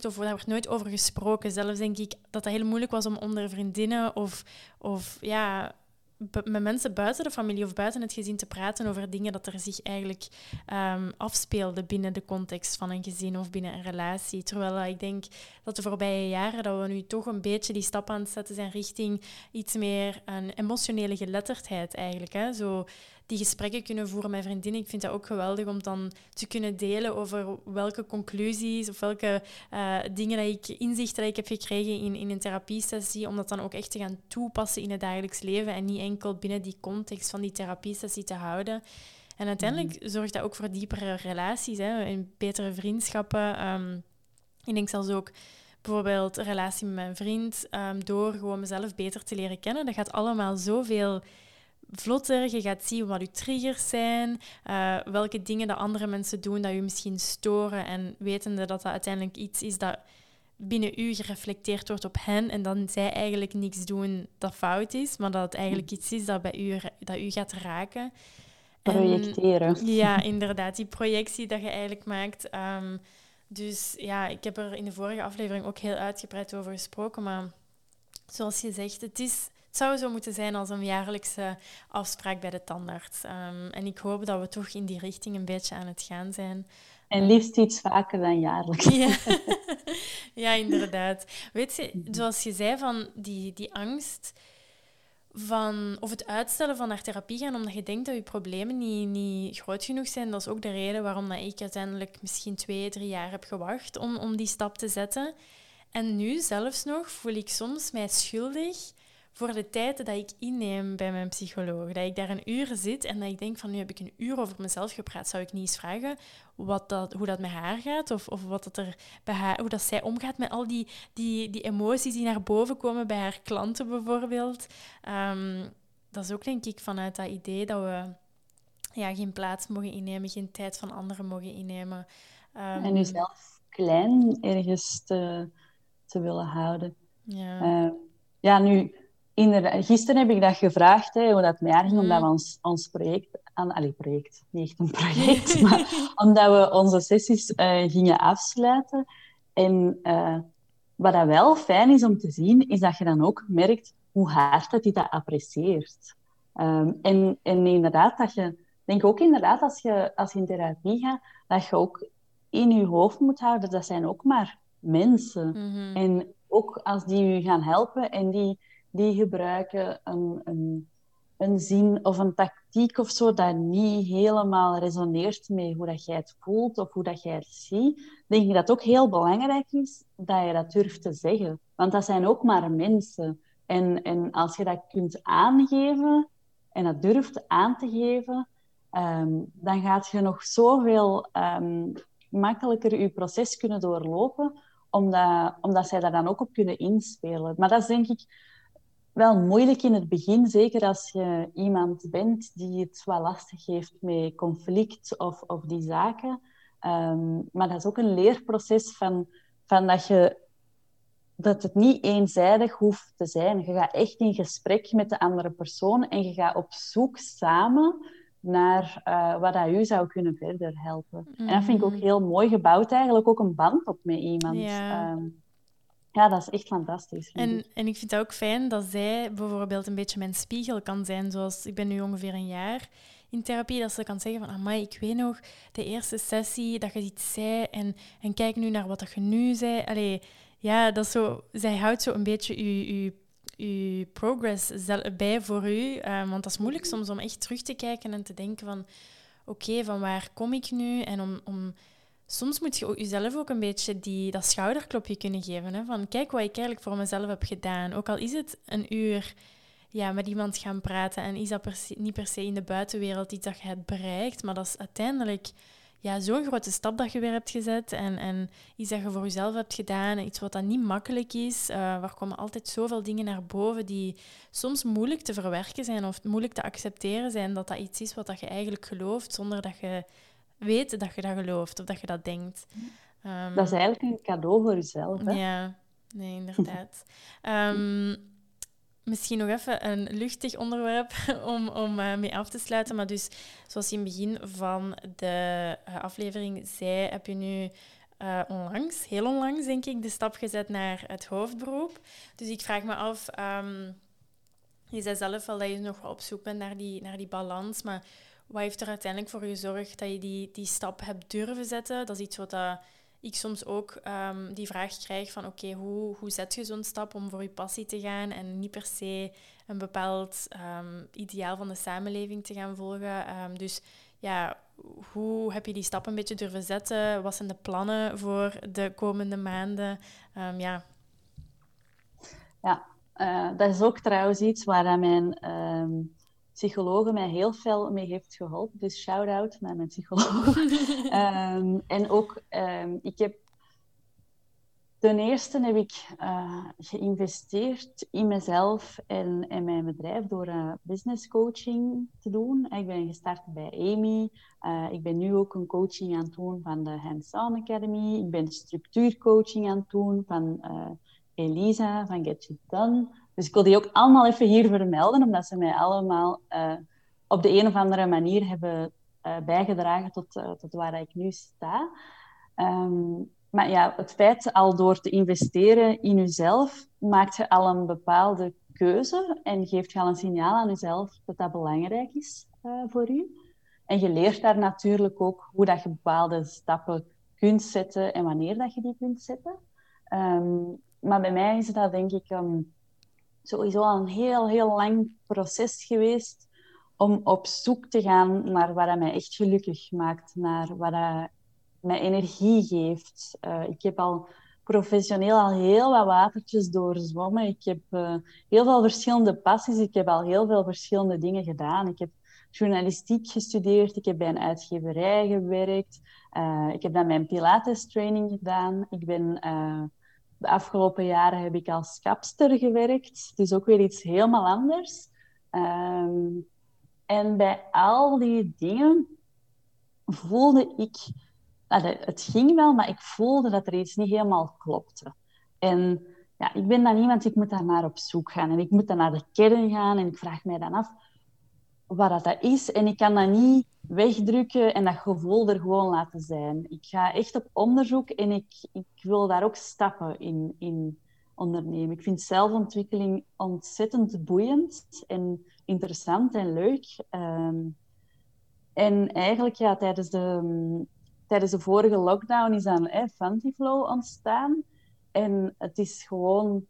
of daar werd nooit over gesproken. Zelfs denk ik dat dat heel moeilijk was om onder vriendinnen of, of ja, met mensen buiten de familie of buiten het gezin te praten over dingen dat er zich eigenlijk um, afspeelden binnen de context van een gezin of binnen een relatie. Terwijl ik denk dat de voorbije jaren dat we nu toch een beetje die stap aan het zetten zijn richting iets meer een emotionele geletterdheid eigenlijk. Hè? Zo die gesprekken kunnen voeren met vriendinnen. Ik vind dat ook geweldig om dan te kunnen delen over welke conclusies of welke uh, dingen dat ik, inzichten dat ik heb gekregen in, in een therapiesessie, om dat dan ook echt te gaan toepassen in het dagelijks leven en niet enkel binnen die context van die therapiesessie te houden. En uiteindelijk mhm. zorgt dat ook voor diepere relaties hè, en betere vriendschappen. Um, ik denk zelfs ook bijvoorbeeld een relatie met mijn vriend, um, door gewoon mezelf beter te leren kennen. Dat gaat allemaal zoveel vlotter. Je gaat zien wat je triggers zijn, uh, welke dingen dat andere mensen doen dat je misschien storen en wetende dat dat uiteindelijk iets is dat binnen u gereflecteerd wordt op hen en dan zij eigenlijk niks doen dat fout is, maar dat het eigenlijk iets is dat bij u, dat u gaat raken. Projecteren. ja, inderdaad. Die projectie dat je eigenlijk maakt. Um, dus ja, ik heb er in de vorige aflevering ook heel uitgebreid over gesproken, maar zoals je zegt, het is het zou zo moeten zijn als een jaarlijkse afspraak bij de tandarts. Um, en ik hoop dat we toch in die richting een beetje aan het gaan zijn. En liefst iets vaker dan jaarlijks. Ja, ja inderdaad. Weet je, zoals je zei, van die, die angst van, of het uitstellen van naar therapie gaan omdat je denkt dat je problemen niet, niet groot genoeg zijn. Dat is ook de reden waarom dat ik uiteindelijk misschien twee, drie jaar heb gewacht om, om die stap te zetten. En nu zelfs nog voel ik soms mij schuldig voor de tijd dat ik inneem bij mijn psycholoog. Dat ik daar een uur zit en dat ik denk van nu heb ik een uur over mezelf gepraat. Zou ik niet eens vragen wat dat, hoe dat met haar gaat of, of wat dat er bij haar, hoe dat zij omgaat met al die, die, die emoties die naar boven komen bij haar klanten bijvoorbeeld. Ehm, dat is ook denk ik vanuit dat idee dat we ja, geen plaats mogen innemen, geen tijd van anderen mogen innemen. Um, en jezelf klein ergens te, te willen houden. Ja, uh, ja nu, inderdaad, gisteren heb ik dat gevraagd, hè, hoe dat met haar ging, omdat we mm. ons, ons project... Aan, allee, project, niet echt een project, maar omdat we onze sessies uh, gingen afsluiten. En uh, wat dat wel fijn is om te zien, is dat je dan ook merkt hoe hard dat hij dat apprecieert. Um, en, en inderdaad, dat je denk ook inderdaad, als je, als je in therapie gaat, dat je ook in je hoofd moet houden, dat zijn ook maar mensen. Mhm. En ook als die je gaan helpen en die, die gebruiken een, een, een zin of een tactiek of zo dat niet helemaal resoneert met hoe dat jij het voelt of hoe dat jij het ziet, denk ik dat het ook heel belangrijk is dat je dat durft te zeggen. Want dat zijn ook maar mensen. En, en als je dat kunt aangeven en dat durft aan te geven, Ehm, dan gaat je nog zoveel um, makkelijker je proces kunnen doorlopen, omdat, omdat zij daar dan ook op kunnen inspelen. Maar dat is denk ik wel moeilijk in het begin, zeker als je iemand bent die het wel lastig heeft met conflict of, of die zaken. Ehm, maar dat is ook een leerproces van, van dat, je, dat het niet eenzijdig hoeft te zijn. Je gaat echt in gesprek met de andere persoon en je gaat op zoek samen naar uh, wat dat u zou kunnen verder helpen. En dat vind ik ook mm. heel mooi gebouwd, eigenlijk ook een band op met iemand. Ehm, ja dat is echt fantastisch. En, ik. en ik vind het ook fijn dat zij bijvoorbeeld een beetje mijn spiegel kan zijn. Zoals ik ben nu ongeveer een jaar in therapie, dat ze kan zeggen van, amai, ik weet nog de eerste sessie dat je iets zei en, en kijk nu naar wat dat je nu zei. Allee, ja, dat zo, zij houdt zo een beetje je je progress bij voor u. Uh, want dat is moeilijk soms om echt terug te kijken en te denken van oké, van waar kom ik nu? En om, om soms moet je jezelf ook een beetje die, dat schouderklopje kunnen geven. Hè? Van kijk wat ik eigenlijk voor mezelf heb gedaan. Ook al is het een uur ja, met iemand gaan praten en is dat niet per se in de buitenwereld iets dat je hebt bereikt, maar dat is uiteindelijk ja, zo'n grote stap dat je weer hebt gezet en, en iets dat je voor jezelf hebt gedaan, iets wat dan niet makkelijk is. Uh, waar komen altijd zoveel dingen naar boven die soms moeilijk te verwerken zijn of moeilijk te accepteren zijn dat dat iets is wat dat je eigenlijk gelooft zonder dat je weet dat je dat gelooft of dat je dat denkt. Um, dat is eigenlijk een cadeau voor jezelf. Hè? Ja, nee, inderdaad. um, misschien nog even een luchtig onderwerp om, om uh, mee af te sluiten. Maar dus, zoals je in het begin van de uh, aflevering zei, heb je nu uh, onlangs, heel onlangs denk ik, de stap gezet naar het hoofdberoep. Dus ik vraag me af, um, je zei zelf wel dat je nog wel op zoek bent naar die, naar die balans, maar wat heeft er uiteindelijk voor gezorgd dat je die, die stap hebt durven zetten? Dat is iets wat... dat ik soms ook um, die vraag krijg van oké, hoe, hoe zet je zo'n stap om voor je passie te gaan en niet per se een bepaald um, ideaal van de samenleving te gaan volgen. Um, dus ja, hoe heb je die stap een beetje durven zetten? Wat zijn de plannen voor de komende maanden? ja. Ja, uh, dat is ook trouwens iets waar mijn psychologe mij heel veel mee heeft geholpen. Dus shout-out naar mijn psycholoog. um, en ook, um, ik heb... Ten eerste heb ik uh, geïnvesteerd in mezelf en, en mijn bedrijf door uh, business coaching te doen. Ik ben gestart bij Amy. Uh, ik ben nu ook een coaching aan het doen van de Hands-On Academy. Ik ben structuurcoaching aan het doen van Elisa van Get It Done. Dus ik wil die ook allemaal even hier vermelden, omdat ze mij allemaal uh, op de een of andere manier hebben uh, bijgedragen tot, uh, tot waar ik nu sta. Um, maar ja, het feit al door te investeren in jezelf, maakt je al een bepaalde keuze en geeft je al een signaal aan jezelf dat dat belangrijk is voor u. En je leert daar natuurlijk ook hoe dat je bepaalde stappen kunt zetten en wanneer dat je die kunt zetten. Um, maar bij mij is dat denk ik sowieso al een heel, heel lang proces geweest om op zoek te gaan naar wat mij echt gelukkig maakt, naar wat mij energie geeft. Uh, ik heb al professioneel al heel wat watertjes doorzwommen. Ik heb uh, heel veel verschillende passies. Ik heb al heel veel verschillende dingen gedaan. Ik heb journalistiek gestudeerd. Ik heb bij een uitgeverij gewerkt. Uh, ik heb dan mijn Pilates-training gedaan. Ik ben, de afgelopen jaren heb ik als kapster gewerkt. Dus ook weer iets helemaal anders. Um, en bij al die dingen voelde ik... het ging wel, maar ik voelde dat er iets niet helemaal klopte. En ja, ik ben dan iemand, ik moet daar naar op zoek gaan. En ik moet dan naar de kern gaan en ik vraag mij dan af wat dat is. En ik kan dat niet wegdrukken en dat gevoel er gewoon laten zijn. Ik ga echt op onderzoek en ik, ik wil daar ook stappen in, in ondernemen. Ik vind zelfontwikkeling ontzettend boeiend en interessant en leuk. Ehm, en eigenlijk, ja, tijdens de, tijdens de vorige lockdown is dan eh, ontstaan. En het is gewoon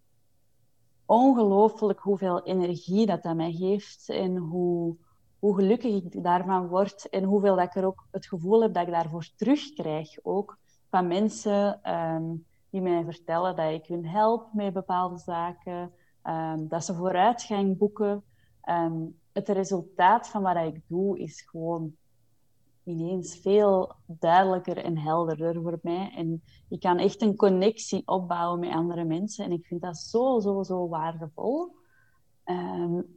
ongelooflijk hoeveel energie dat, dat mij geeft en hoe, hoe gelukkig ik daarvan word en hoeveel dat ik er ook het gevoel heb dat ik daarvoor terugkrijg. Ook van mensen ehm, die mij vertellen dat ik hun help met bepaalde zaken, um, dat ze vooruitgang boeken. Um, het resultaat van wat ik doe is gewoon ineens veel duidelijker en helderder voor mij. En ik kan echt een connectie opbouwen met andere mensen. En ik vind dat zo, zo, zo waardevol.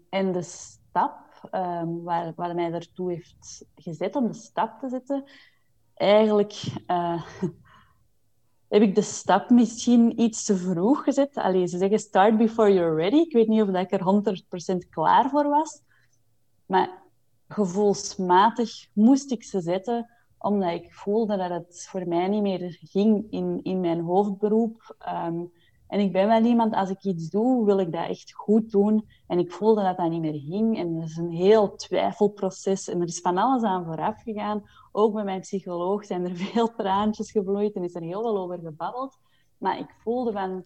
En de stap um, waar, waar mij ertoe heeft gezet om de stap te zetten, eigenlijk uh, heb ik de stap misschien iets te vroeg gezet. Allee, ze zeggen start before you're ready. Ik weet niet of ik er 100% klaar voor was. Maar gevoelsmatig moest ik ze zetten, omdat ik voelde dat het voor mij niet meer ging in, in mijn hoofdberoep. Um, en ik ben wel iemand, als ik iets doe, wil ik dat echt goed doen. En ik voelde dat dat niet meer ging. En dat is een heel twijfelproces. En er is van alles aan vooraf gegaan. Ook bij mijn psycholoog zijn er veel traantjes gevloeid en is er heel veel over gebabbeld. Maar ik voelde van,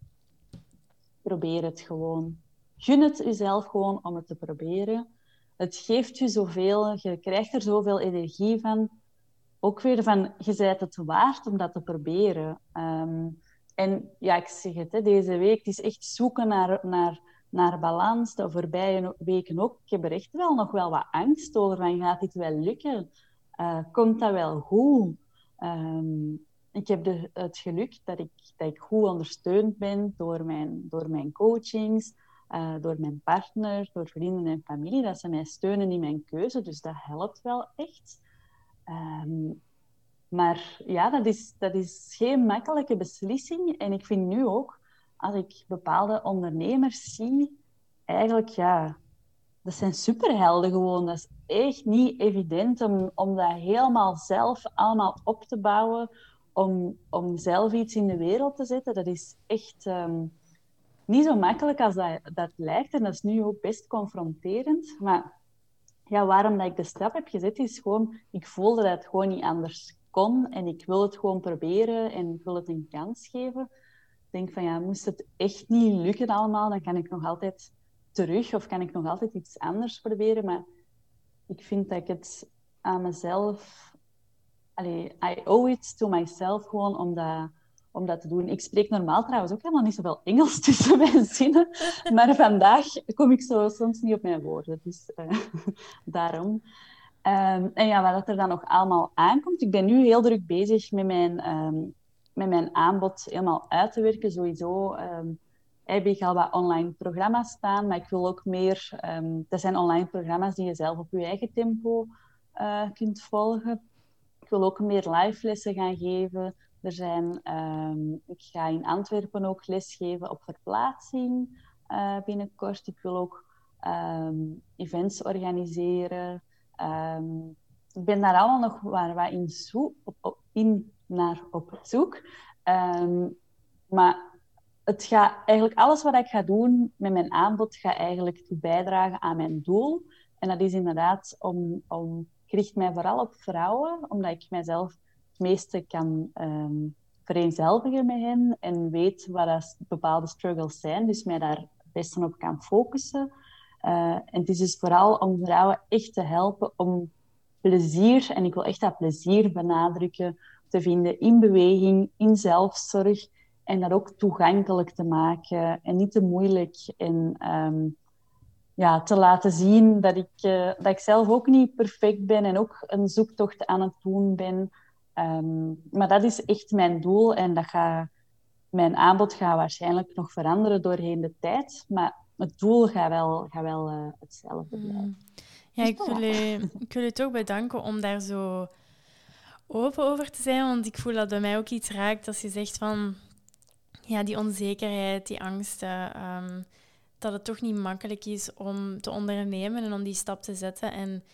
probeer het gewoon. Gun het jezelf gewoon om het te proberen. Het geeft je zoveel, je krijgt er zoveel energie van. Ook weer van, je bent het waard om dat te proberen. Um, en ja, ik zeg het, deze week, het is echt zoeken naar, naar, naar balans. De voorbije weken ook. Ik heb er echt wel nog wel wat angst over. Van, gaat dit wel lukken? Uh, komt dat wel goed? Um, ik heb de, het geluk dat ik, dat ik goed ondersteund ben door mijn, door mijn coachings, uh, door mijn partner, door vrienden en familie. Dat ze mij steunen in mijn keuze. Dus dat helpt wel echt. Um, maar ja, dat is, dat is geen makkelijke beslissing. En ik vind nu ook, als ik bepaalde ondernemers zie, eigenlijk ja, dat zijn superhelden gewoon. Dat is echt niet evident om, om dat helemaal zelf allemaal op te bouwen, om, om zelf iets in de wereld te zetten. Dat is echt um, niet zo makkelijk als dat, dat lijkt. En dat is nu ook best confronterend. Maar ja, waarom dat ik de stap heb gezet, is gewoon, ik voelde dat gewoon niet anders kon en ik wil het gewoon proberen en ik wil het een kans geven. Ik denk van ja, moest het echt niet lukken allemaal, dan kan ik nog altijd terug of kan ik nog altijd iets anders proberen. Maar ik vind dat ik het aan mezelf... Allee, I owe it to myself gewoon om dat, om dat te doen. Ik spreek normaal trouwens ook helemaal niet zoveel Engels tussen mijn zinnen. Maar vandaag kom ik zo soms niet op mijn woorden. Dus uh, daarom. Um, en ja, wat er dan nog allemaal aankomt. Ik ben nu heel druk bezig met mijn, um, met mijn aanbod helemaal uit te werken. Sowieso um, heb ik al wat online programma's staan, maar ik wil ook meer... dat zijn online programma's die je zelf op je eigen tempo uh, kunt volgen. Ik wil ook meer live lessen gaan geven. Er zijn, ik ga in Antwerpen ook lesgeven op verplaatsing uh, binnenkort. Ik wil ook events organiseren. Um, ik ben daar allemaal nog waar, waar in, zo, op, in naar op zoek. Um, maar het gaat eigenlijk alles wat ik ga doen met mijn aanbod, gaat eigenlijk bijdragen aan mijn doel. En dat is inderdaad om, om ik richt mij vooral op vrouwen, omdat ik mijzelf het meeste kan um, vereenzelvigen met hen en weet wat bepaalde struggles zijn, dus mij daar het beste op kan focussen. Uh, en het is dus vooral om vrouwen echt te helpen om plezier, en ik wil echt dat plezier benadrukken, te vinden in beweging, in zelfzorg En dat ook toegankelijk te maken en niet te moeilijk. En ehm, ja, te laten zien dat ik, uh, dat ik zelf ook niet perfect ben en ook een zoektocht aan het doen ben. Ehm, maar dat is echt mijn doel en dat gaat, mijn aanbod gaat waarschijnlijk nog veranderen doorheen de tijd. Maar het doel gaat wel, gaat wel uh, hetzelfde mm. blijven. Ja, ik wil, je, ik wil je toch bedanken om daar zo open over te zijn. Want ik voel dat bij mij ook iets raakt als je zegt van ja, die onzekerheid, die angsten. Um, dat het toch niet makkelijk is om te ondernemen en om die stap te zetten. En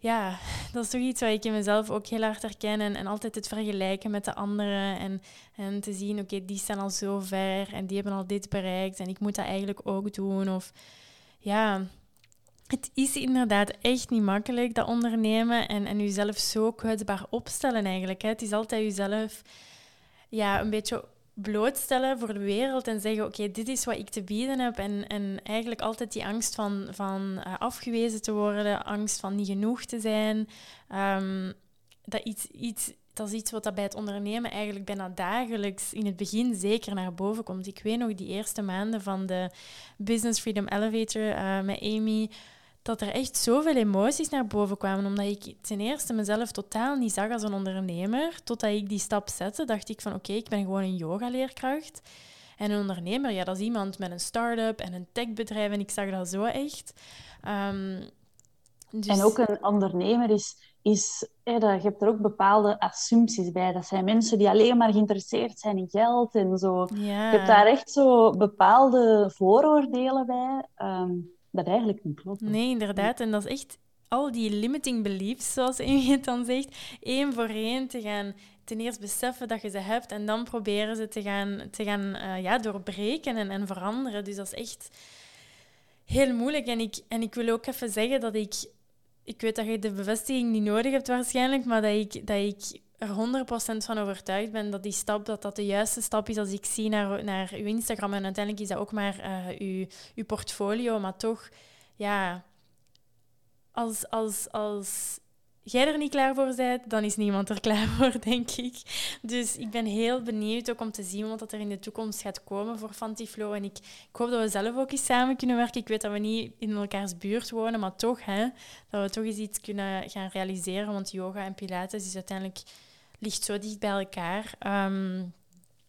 ja, dat is toch iets wat ik in mezelf ook heel hard herken. En, altijd het vergelijken met de anderen. En, en te zien, oké, die staan al zo ver en die hebben al dit bereikt. En ik moet dat eigenlijk ook doen. Of ja, het is inderdaad echt niet makkelijk, dat ondernemen. En, en jezelf zo kwetsbaar opstellen eigenlijk. Hè. Het is altijd jezelf ja, een beetje blootstellen voor de wereld en zeggen: Oké, dit is wat ik te bieden heb. En, en eigenlijk altijd die angst van, van uh, afgewezen te worden, angst van niet genoeg te zijn. Um, dat, iets, iets, dat is iets wat dat bij het ondernemen eigenlijk bijna dagelijks in het begin zeker naar boven komt. Ik weet nog die eerste maanden van de Business Freedom Elevator uh, met Amy dat er echt zoveel emoties naar boven kwamen. Omdat ik ten eerste mezelf totaal niet zag als een ondernemer. Totdat ik die stap zette, dacht ik van oké, ik ben gewoon een yogaleerkracht. En een ondernemer, ja, dat is iemand met een start-up en een techbedrijf. En ik zag dat zo echt. Um, dus... En ook een ondernemer is, is je hebt er ook bepaalde assumpties bij. Dat zijn mensen die alleen maar geïnteresseerd zijn in geld en zo. Ja. Je hebt daar echt zo bepaalde vooroordelen bij. Um, dat eigenlijk niet klopt. Nee, inderdaad. En dat is echt al die limiting beliefs, zoals het dan zegt, één voor één te gaan ten eerste beseffen dat je ze hebt en dan proberen ze te gaan, te gaan uh, ja, doorbreken en, en veranderen. Dus dat is echt heel moeilijk. En ik, en ik wil ook even zeggen dat ik... Ik weet dat je de bevestiging niet nodig hebt waarschijnlijk, maar dat ik, dat ik er 100% van overtuigd ben dat die stap dat dat de juiste stap is als ik zie naar, naar uw Instagram. En uiteindelijk is dat ook maar uh, uw, uw portfolio. Maar toch, ja, als, als, als jij er niet klaar voor bent, dan is niemand er klaar voor, denk ik. Dus ik ben heel benieuwd ook om te zien wat er in de toekomst gaat komen voor Fantiflow. En ik, ik hoop dat we zelf ook eens samen kunnen werken. Ik weet dat we niet in elkaars buurt wonen, maar toch, hè, dat we toch eens iets kunnen gaan realiseren. Want yoga en pilates is uiteindelijk ligt zo dicht bij elkaar. Ehm,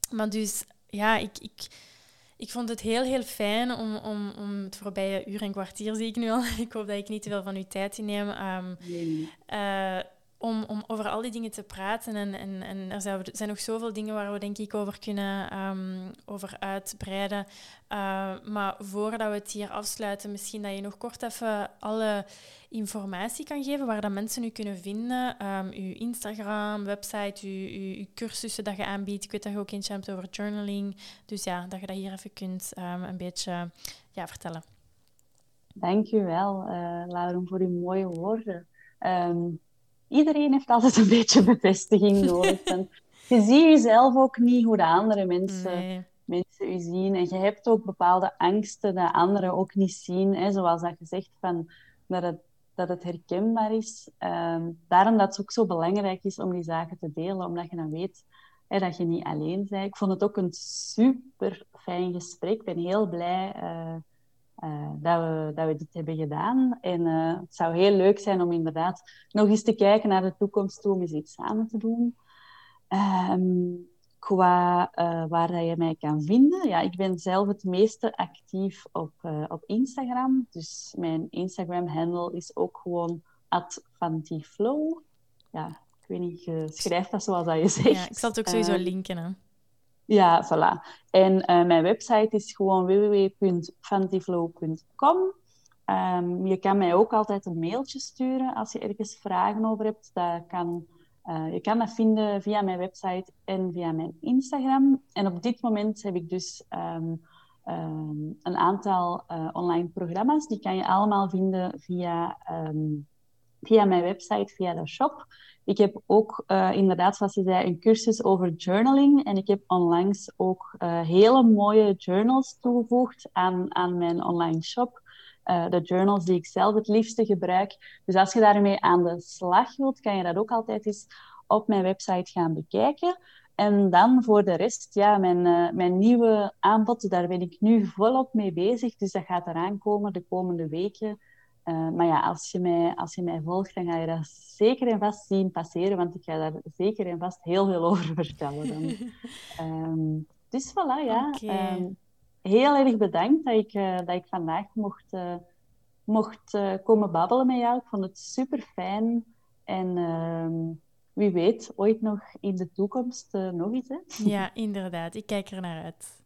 maar dus, ja, ik, ik, ik vond het heel, heel fijn om, om, om het voorbije uur en kwartier, zie ik nu al. ik hoop dat ik niet te veel van uw tijd inneem. Um, nee. Uh, om, om over al die dingen te praten. En, en, en er zijn, nog zoveel dingen waar we denk ik over kunnen um, over uitbreiden. Uh, maar voordat we het hier afsluiten, misschien dat je nog kort even alle informatie kan geven waar dat mensen u kunnen vinden. Um, uw Instagram, website, uw, uw, cursussen dat je aanbiedt. Ik weet dat je ook eentje hebt over journaling. Dus ja, dat je dat hier even kunt um, een beetje ja, vertellen. Dank u wel, uh, Lauren, voor uw mooie woorden. Iedereen heeft altijd een beetje bevestiging nodig. En je ziet jezelf ook niet hoe de andere mensen, mensen u zien. En je hebt ook bepaalde angsten dat anderen ook niet zien. Hè? Zoals dat je zegt, van, dat, het, dat het herkenbaar is. Um, daarom dat het ook zo belangrijk is om die zaken te delen. Omdat je dan weet hè, dat je niet alleen bent. Ik vond het ook een super fijn gesprek. Ik ben heel blij... Uh, uh, dat, we, dat we dit hebben gedaan. En uh, het zou heel leuk zijn om inderdaad nog eens te kijken naar de toekomst toe, om eens iets samen te doen. Um, qua uh, waar dat je mij kan vinden. Ja, ik ben zelf het meeste actief op, op Instagram. Dus mijn Instagram-handle is ook gewoon @fantiflow. Ja, ik weet niet, je schrijft dat zoals dat je zegt. Ja, ik zal het ook sowieso linken. Hè? Ja, voilà. En uh, mijn website is gewoon www.fantiflow.com. Ehm, je kan mij ook altijd een mailtje sturen als je ergens vragen over hebt. Dat kan, uh, je kan dat vinden via mijn website en via mijn Instagram. En op dit moment heb ik dus um, um, een aantal uh, online programma's. Die kan je allemaal vinden via, via mijn website, via de shop. Ik heb ook uh, inderdaad, zoals je zei, een cursus over journaling. En ik heb onlangs ook uh, hele mooie journals toegevoegd aan, aan mijn online shop. Uh, de journals die ik zelf het liefste gebruik. Dus als je daarmee aan de slag wilt, kan je dat ook altijd eens op mijn website gaan bekijken. En dan voor de rest, ja, mijn, mijn nieuwe aanbod, daar ben ik nu volop mee bezig. Dus dat gaat eraan komen de komende weken. Uh, maar ja, als je, mij, als je mij volgt, dan ga je dat zeker en vast zien passeren, want ik ga daar zeker en vast heel veel over vertellen. Dan. um, dus voilà, ja. Okay. Um, heel erg bedankt dat ik, uh, dat ik vandaag mocht, mocht komen babbelen met jou. Ik vond het super fijn. En um, wie weet, ooit nog in de toekomst nog iets. Hè? Ja, inderdaad. Ik kijk er naar uit.